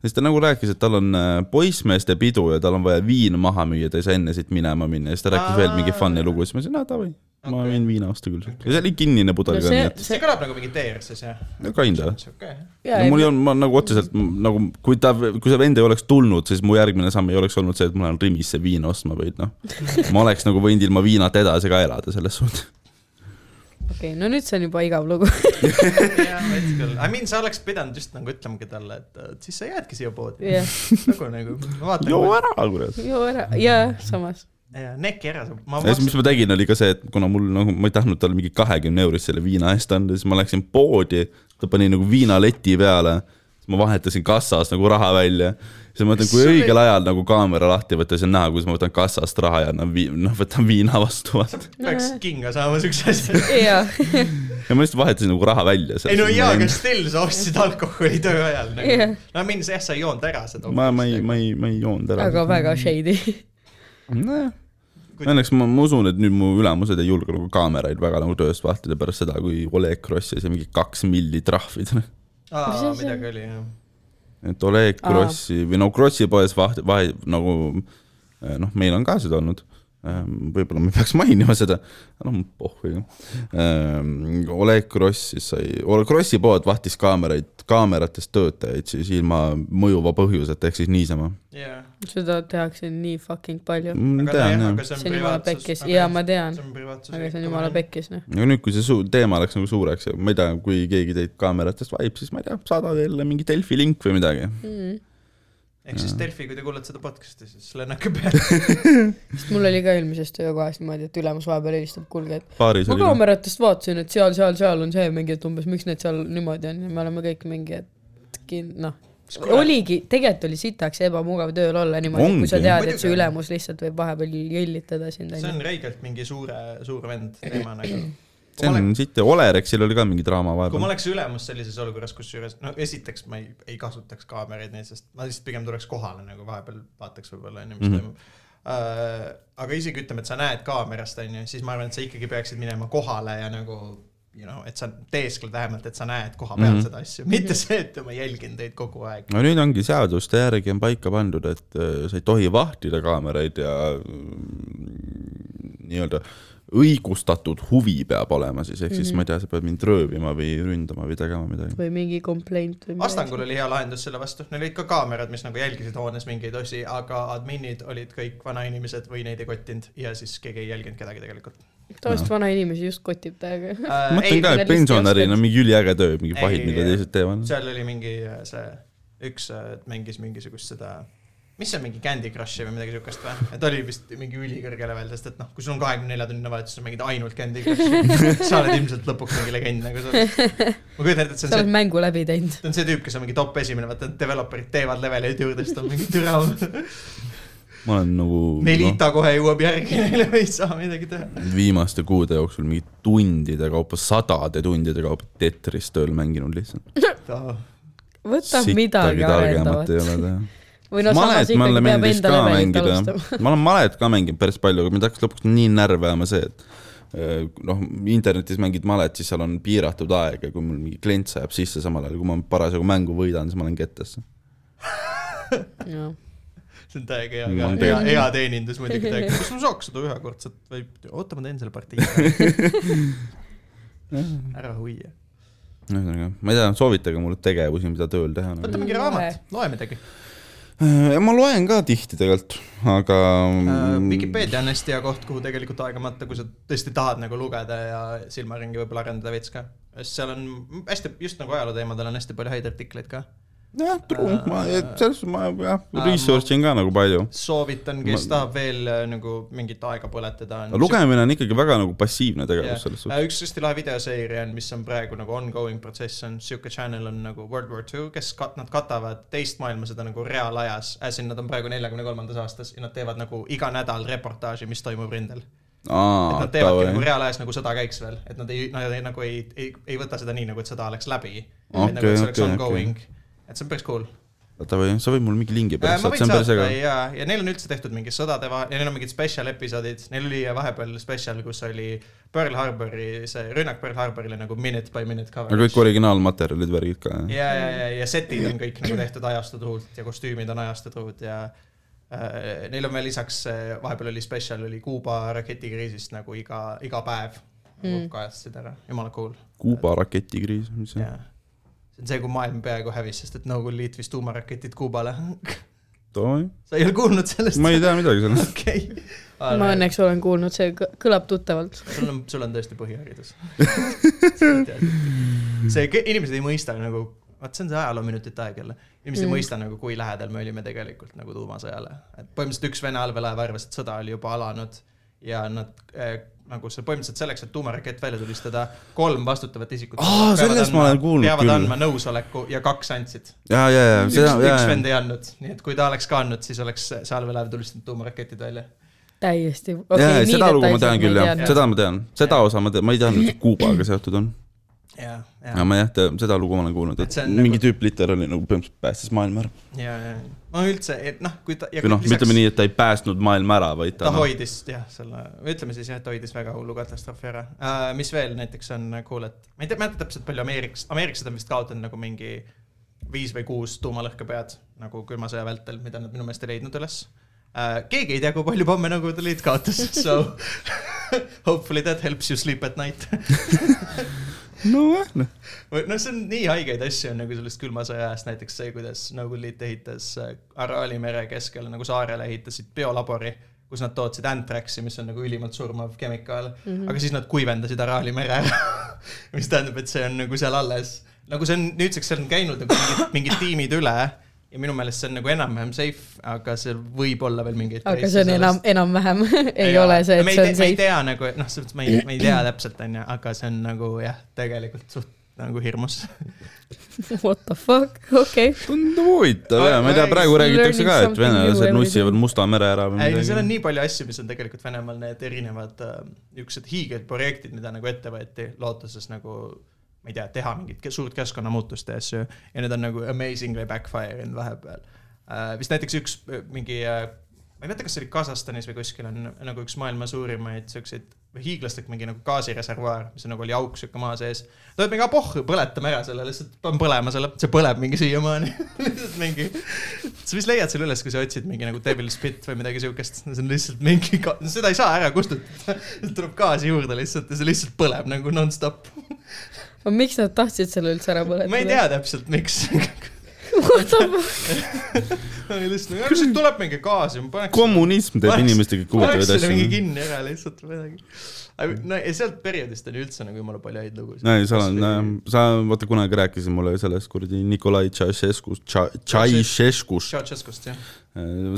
siis ta nagu rääkis, et tal on äh, poissmeeste pidu ja tal on vaja viin maha müüa, ta ei saa enne siit minema minna ja siis ta rääkis veel mingi fun'i lugu, siis ma ütlesin, aa davai, ma võin viina osta küll. ja see oli kinnine pudel No ka, see- nii et see kõlab nagu mingi TRS-is jah? no kinda. okei. no mul ei olnud, ma nagu otseselt nagu, kui ta, kui see vend ei oleks tulnud, siis mu järgmine samm ei oleks olnud see, et ma lähen Rimisse viina ostma, vaid noh, ma oleks nagu võinud ilma viinata edasi ka elada selles suhtes. okei, no nüüd see on juba igav lugu. jah, veits küll. I mean, sa oleks pidanud just nagu ütlemagi talle, et siis sa jäädki siia poodi. jah, nagu, nagu, ma vaatan. joo ära, kurat. joo ära, jaa, samas. ja neki ära, ma ja siis, mis ma tegin, oli ka see, et kuna mul nagu, ma ei tahtnud talle mingi kahekümne eurist selle viina eest anda, siis ma läksin poodi, ta pani nagu viinaleti peale, siis ma vahetasin kassas nagu raha välja. siis ma mõtlen, kui õigel ajal nagu kaamera lahti võtta, siis on näha, kuidas ma võtan kassast raha ja vii-, noh, võtan viina vastu, peaks kinga saama siukse asja. ja ma lihtsalt vahetasin nagu raha välja. ei no jaa, aga still sa ostsid alkoholi töö ajal nagu Jah.. no mean, jah, sa ei joonud ära seda. ma, ma ei, ma ei, ma ei joonud ära. aga väga shady. nojah, õnneks ma, ma usun, et nüüd mu ülemused ei julge nagu kaameraid väga nagu tööst vahtida pärast seda, kui Oleg Kross sai mingi kaks milli trahvid. aa midagi oli jah. et Oleg Aa. Krossi või no Krossi poes vaht-, vahe nagu noh, meil on ka seda olnud. Võib-olla ma ei peaks mainima seda, noh pohhu. Oleg Gross siis sai, Grossi pood vahtis kaameraid, kaameratest töötajaid siis ilma mõjuva põhjuseta, ehk siis niisama. jaa. seda tehakse nii fucking palju. jah. see on jumala pekkis, jaa, ma tean, see on privaatsus. aga see on jumala pekkis, noh. aga nüüd, kui see suu-, teema läks nagu suureks ja ma ei tea, kui keegi teid kaameratest vaib, siis ma ei tea, saada teile mingi Delfi link või midagi. Mm. Ehk siis Delfi, kui te kuulate seda podcast'i, siis lennake peale. sest mul oli ka eelmises töökohas niimoodi, et ülemus vahepeal helistab, kuulge, et baaris ma kaameratest vaatasin, et seal, seal, seal on see mingi, et umbes miks need seal niimoodi on. Ja me oleme kõik mingi, et kin- noh, oligi, tegelikult oli sitaks ebamugav tööl olla niimoodi, kui sa tead, et su ülemus lihtsalt võib vahepeal jõllitada sind, see on räigelt mingi suure, suur vend teema nagu. see on siit Olerexil oli ka mingi draama kui ma vahepeal. oleks ülemus sellises olukorras, kusjuures no esiteks ma ei, ei kasutaks kaameraid nii, sest ma lihtsalt pigem tuleks kohale nagu vahepeal vaataks võib-olla onju, mis mm -hmm. toimub uh,. aga isegi ütleme, et sa näed kaamerast onju, siis ma arvan, et sa ikkagi peaksid minema kohale ja nagu you know, et sa teeskled vähemalt, et sa näed koha peal mm. -hmm. seda asju, mitte see, et ma jälgin teid kogu aeg. no nüüd ongi seaduste järgi on paika pandud, et äh, sa ei tohi vahtida kaameraid ja mm, nii-öelda õigustatud huvi peab olema siis, ehk siis Mhm. ma ei tea, sa pead mind röövima või ründama või tegema midagi. või mingi complaint või Astangul oli hea lahendus selle vastu, neil olid ka kaamerad, mis nagu jälgisid hoones mingeid osi, aga adminid olid kõik vanainimesed või neid ei kottinud ja siis keegi ei jälginud kedagi tegelikult tavaliselt vanainimesi just kotib täiega. ma mõtlen ka, et pensionärina on mingi üliäge töö, mingi pahid, mida ei, teised teevad. seal oli mingi äh, see, üks äh, mängis mingisugust seda, mis see on mingi Candy Crushi või midagi siukest või? et oli vist mingi ülikõrge level, sest et noh, kui sul on kahekümne nelja tunnine vahetus, sa mängid ainult Candy Crushi, sa oled ilmselt lõpuks mingi legend nagu sa. ma kujutan ette, et see sa on oled see, mängu läbi teinud. ta on see tüüp, kes on mingi top esimene, vaata developer'id teevad leveleid juurde, siis ta on mingi türa. ma olen nagu no, Melita kohe jõuab järgi neile ei saa midagi teha. viimaste kuude jooksul mingi tundide kaupa, sadade tundide kaupa Tetris tööl mänginud lihtsalt. võta midagi arendavat ei. ole teha. Või no samas ikkagi peab meeldis enda ka levelit mängida alustama., ma olen malet ka mänginud päris palju, aga mind hakkas lõpuks nii närvi ajama see, et eh, noh, internetis mängid malet, siis seal on piiratud aeg ja kui mul mingi klient sajab sisse samal ajal, kui ma parasjagu mängu võidan, siis ma lähen kettesse. see on täiega hea, hea, hea, teinud. hea teenindus muidugi täiega. kas ma saaks seda ühekordset või, oota, ma teen selle partii. ära hoia. ühesõnaga, ma ei tea, soovitage mulle tegevusi, mida tööl teha võta mingi raamat, loe midagi ma loen ka tihti tegelikult, aga. Vikipeedia on hästi hea koht, kuhu tegelikult aega matta, kui sa tõesti tahad nagu lugeda ja silmaringi võib-olla arendada veits ka. sest seal on hästi, just nagu ajaloo teemadel on hästi palju häid artikleid ka. jah, true, ma, selles suhtes ma jah, ma- research in ka nagu palju. soovitan, kes Ma- tahab veel äh, nagu mingit aega põletada. lugemine on ikkagi väga nagu passiivne tegevus Jah. selles Äh, suhtes. üks hästi lahe videoseeria on, mis on praegu nagu ongoing protsess, on siuke channel on nagu World War Two, kes kat-, nad katavad teist maailmasõda nagu reaalajas, as in nad on praegu neljakümne kolmandas aastas ja nad teevad nagu iga nädal reportaaži, mis toimub rindel. et aa nad, teevadki nagu reaalajas nagu sõda käiks veel, et nad ei, nad ei, nagu ei, ei, ei võta seda nii nagu, et sõda oleks läbi. Okei, nagu, et see oleks okei, ongoing, et see on päris cool. davai, sa võid mulle mingi lingi Äh, pärast saata, see on päris äge. ja, ja neil on üldse tehtud mingi sõdade vahe ja neil on mingid spetsial episoodid, neil oli vahepeal spetsial, kus oli Pearl Harbori, see rünnak Pearl Harborile nagu minute by minute aga coverage kõik. originaalmaterjalid, värgid ka, ja, ja, ja, ja setid on kõik nagu tehtud ajastu truult ja kostüümid on ajastu truud ja äh, neil on veel lisaks, vahepeal oli spetsial, oli Kuuba raketikriisist nagu iga, iga päev mm. kajastasid ära, jumala cool. Kuuba raketikriis, mis see on? See on see, kui maailm peaaegu hävis, sest et Nõukogude Liit viis tuumaraketid Kuubale. sa ei ole kuulnud sellest? ma ei tea midagi sellest. okei. ma õnneks olen kuulnud, see kõ- kõlab tuttavalt. sul on, sul on tõesti põhiharidus. see, inimesed ei mõista nagu, vaat see on see ajaloominutite aeg jälle. inimesed mm. Ei mõista nagu, kui lähedal me olime tegelikult nagu tuumasõjale. et põhimõtteliselt üks Vene allveelaev arvas, et sõda oli juba alanud ja nad äh, nagu see põhimõtteliselt selleks, et tuumarakett välja tulistada, kolm vastutavat isikut. Aa, sellest ma olen kuulnud peavad küll. andma nõusoleku ja kaks andsid. ja, ja, ja üks, seda, ja üks, vend ei andnud, nii et kui ta oleks ka andnud, siis oleks see allveelaev tulistanud tuumaraketid välja. täiesti. ja seda lugu ma tean küll jah, seda ma tean, seda osa ma tean, ma ei et see Kuubaga seotud on. ja, ja ja, ma jah, seda lugu ma olen kuulnud, Et mingi nagu- tüüp literaali nagu põhimõtteliselt päästis maailma ära. ja, ja, no üldse, et noh, kui ta. või noh, ütleme nii, et ta ei päästnud maailma ära, vaid ta ta noh, hoidis jah, selle, ütleme siis jah, et hoidis väga hullu katastroofi ära uh,. mis veel näiteks on cool, et ma ei tea, mäleta täpselt palju Ameerikas, ameeriklased on vist kaotanud nagu mingi viis või kuus tuumalõhkepead nagu külma sõja vältel, mida nad minu meelest ei leidnud üles uh,. keegi ei tea, kui palju pomme Nõukogude Liit kaotas, so hopefully that helps you sleep at night. nojah, noh, või noh, see on nii haigeid asju on nagu sellest külma sõja ajast, näiteks see, kuidas Nõukogude Liit ehitas äh, Araali mere keskel nagu saarele ehitasid biolabori, kus nad tootsid antraksi, mis on nagu ülimalt surmav kemikaal mm, -hmm. aga siis nad kuivendasid Araali mere ära. mis tähendab, et see on nagu seal alles, nagu see on nüüdseks seal on käinud nagu mingid, mingid tiimid üle ja minu meelest see on nagu enam-vähem safe, aga seal võib olla veel mingeid. aga see on enam, enam-vähem ei Jaa. ole see, me et ei see tea- on me ei safe. tea nagu, noh, selles mõttes me ei, me ei tea täpselt, onju, aga see on nagu jah, tegelikult suht nagu hirmus. What the fuck, okei okay.. tundub huvitav ja ma ei tea, praegu räägitakse ka, et venelased nussivad. Musta mere ära või ei, no seal midagi on. nii palju asju, mis on tegelikult Venemaal need erinevad äh, niisugused hiigelprojektid, mida nagu ette võeti lootuses nagu ma ei tea, teha mingit suurt keskkonnamuutust ja asju ja need on nagu amazingly backfire inud vahepeal äh,. vist näiteks üks äh, mingi äh, ma ei mäleta, kas see oli Kasahstanis või kuskil on nagu üks maailma suurimaid siukseid hiiglaslik mingi nagu gaasireservuaar, mis on nagu oli auk siuke maa sees. ta ütleb mingi, ah pohhu, põletame ära selle, lihtsalt panen põlema selle, see põleb mingi siiamaani. lihtsalt mingi, sa vist leiad selle üles, kui sa otsid mingi nagu Devil's Pit või midagi siukest, see on lihtsalt mingi, seda ei saa ära kustutada. tuleb gaasi juurde lihtsalt ja see lihtsalt põleb nagu nonstop. aga miks nad tahtsid selle üldse ära põletada? ma ei tea täpselt, miks. What the fuck? lihtsalt, aga siit tuleb mingi gaasi, ma paneks. kommunism teeb inimestega huvitavaid selle mingi asju. kinni ära lihtsalt või midagi. no ja sealt perioodist on ju üldse nagu jumala palju häid lugusid. ei, seal on, sa vaata kunagi rääkisid mulle sellest kuradi Nikolai Tšaišeskust, Tšaišeskust, Ceausescust jah.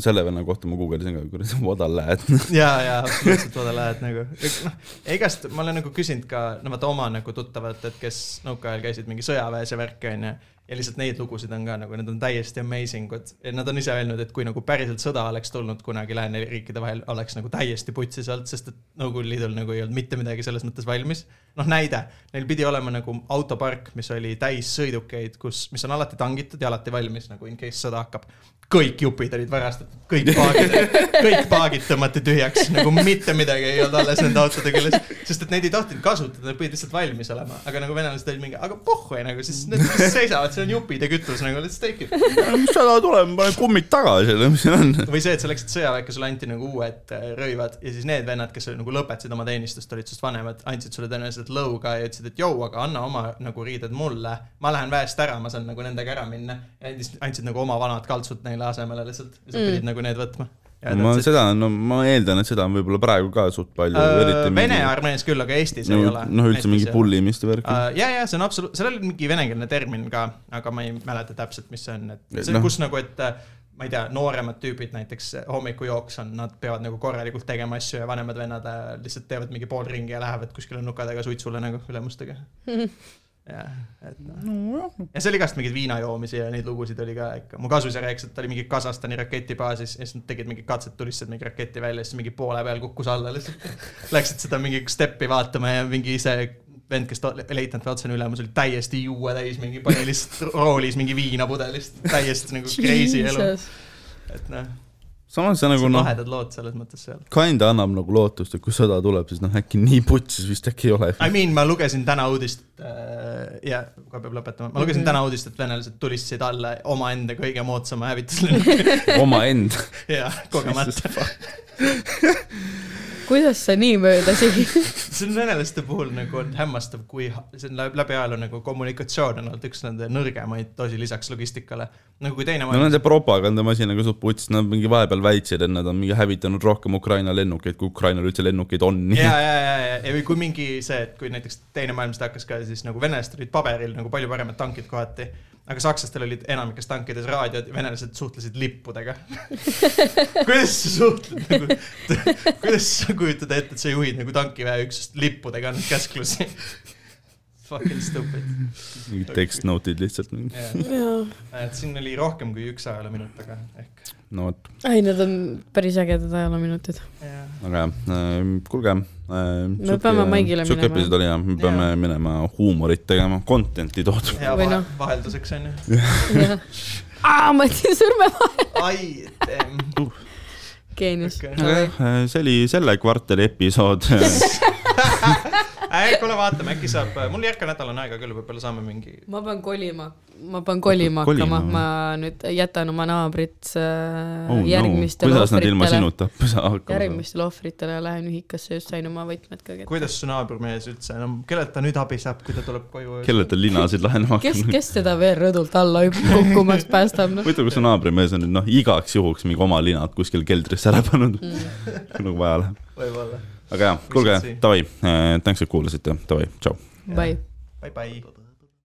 selle venna kohta ma guugeldasin ka, kuradi lad. ja, ja absoluutselt vaata lähed nagu, noh, igast ma olen nagu küsinud ka, no vaata oma nagu tuttavad, et kes nõukaajal käisid mingi sõjaväes ja värki onju. Ja lihtsalt neid lugusid on ka nagu, need on täiesti amazing ud nad on ise öelnud, et kui nagu päriselt sõda oleks tulnud kunagi lääneriikide vahel, oleks nagu täiesti putsis olnud, sest et Nõukogude Liidul nagu ei olnud mitte midagi selles mõttes valmis. noh, näide, neil pidi olema nagu autopark, mis oli täis sõidukeid, kus, mis on alati tangitud ja alati valmis nagu in case sõda hakkab. kõik jupid olid varastatud, kõik paagid, kõik paagid tõmmati tühjaks, nagu mitte midagi ei olnud alles nende autode küljes, sest et neid ei tohtinud kasutada, need pidid lihtsalt valmis olema, aga nagu venelased olid mingi, aga pohhu nagu siis need seisavad, see on jupid ja kütus nagu let's take it. mis sõda tuleb, ma panen kummid tagasi, mis siin on. või see, et sa läksid sõjaväkke, sulle anti nagu uued äh, rõivad ja siis need vennad, kes nagu lõpetasid oma teenistust, olid sinust vanemad, andsid sulle tõenäoliselt lõuga ja ütlesid, et jõu, aga anna oma nagu riided mulle. ma lähen väest ära, ma saan nagu nendega ära minna andsid nagu oma vanad kaltsud neile asemele lihtsalt ja sa Mm. pidid nagu need võtma. Ma seda, no ma eeldan, et seda on võib-olla praegu ka suht palju. Äh, Vene armees küll, aga Eestis ei ole. noh, üldse mingi. pullimist ja värki. Uh, ja, ja see on absoluut, seal oli mingi venekeelne termin ka, aga ma ei mäleta täpselt, mis see on, et see Noh. no., kus nagu, et äh, ma ei tea, nooremad tüübid näiteks hommikujooks on, nad peavad nagu korralikult tegema asju ja vanemad vennad äh, lihtsalt teevad mingi pool ringi ja lähevad kuskile nukadega suitsule nagu ülemustega. jah, et noh. ja seal igast mingeid viinajoomisi ja neid lugusid oli ka ikka. mu kasuisa rääkis, et ta oli mingi Kasahstani raketibaasis ja siis nad tegid mingi katset, tulistasid mingi raketi välja, siis mingi poole peal kukkus alla lihtsalt. Läksid seda mingi steppi vaatama ja mingi ise vend, kes leitnant või otsene ülemus oli täiesti juue täis, mingi pani lihtsalt roolis mingi viina pudelist, täiesti nagu crazy elu. et noh, samas see nagu noh, lahedad lood selles mõttes seal. kinda annab nagu lootust, et kui sõda tuleb, siis noh, äkki nii putsis vist äkki ei ole. I mean, ma lugesin täna uudist äh, ja kohe peab lõpetama, ma lugesin täna uudist, et venelased tulistasid alla omaenda kõige moodsama hävituslennuki omaenda. ja kogemata. kuidas sa nii mööda sigid? see on venelaste puhul nagu on hämmastav, kui see on läbi, ajaloo nagu kommunikatsioon on olnud üks nende nõrgemaid osi lisaks logistikale. nagu kui teine no maailm nende propagandamasinaga suht putsis, nad mingi vahepeal väitsid, et nad on mingi hävitanud rohkem Ukraina lennukeid, kui Ukrainal üldse lennukeid on. ja, ja, ja, ja, ja või kui mingi see, et kui näiteks teine maailmasõda hakkas ka, siis nagu venelastel olid paberil nagu palju paremad tankid kohati, aga sakslastel olid enamikes tankides raadiod, venelased suhtlesid lippudega. kuidas sa suhtled nagu, kuidas sa kujutad ette, et sa juhid nagu tankiväeüksust lippudega annad käsklusi? Fucking stupid mingid text note'id lihtsalt. yeah.. et siin oli rohkem kui üks ajaloominut, aga ehk no vot, ei, need on päris ägedad ajaloominutid. yeah.. aga äh, kuulge äh,. Me peame Maigile sihuke minema. episood oli jah, me peame Jaa. minema huumorit tegema, content'i tootma. hea Või vahe, noh. vahelduseks onju. aa, ma jätsin sõrme vahele. ai, temm. geenius. see oli selle kvartali episood. äh, kuule, vaatame, äkki saab, mul järgmine nädal on aega küll, võib-olla saame mingi. ma pean kolima, ma pean kolima hakkama, ma nüüd jätan oma naabrit äh, oh, no. järgmistele kuidas nad ilma ohvritele, sinuta hakkama järgmistele ohvritele lähen ühikasse, just sain oma võtmed ka kätte. kuidas su naabrimees üldse, no kellelt ta nüüd abi saab, kui ta tuleb koju? kellelt ta linasid lahenema kes, hakkab? kes teda veel rõdult alla kukkumast päästab, noh. huvitav, kas su naabrimees on nüüd noh, igaks juhuks mingi oma linad kuskil keldrisse ära pannud, kui nagu vaja läheb. võib-olla. Aga jaa, kuulge davai, tänks, et kuulasite, davai, tšau. Bye. Bye-bye.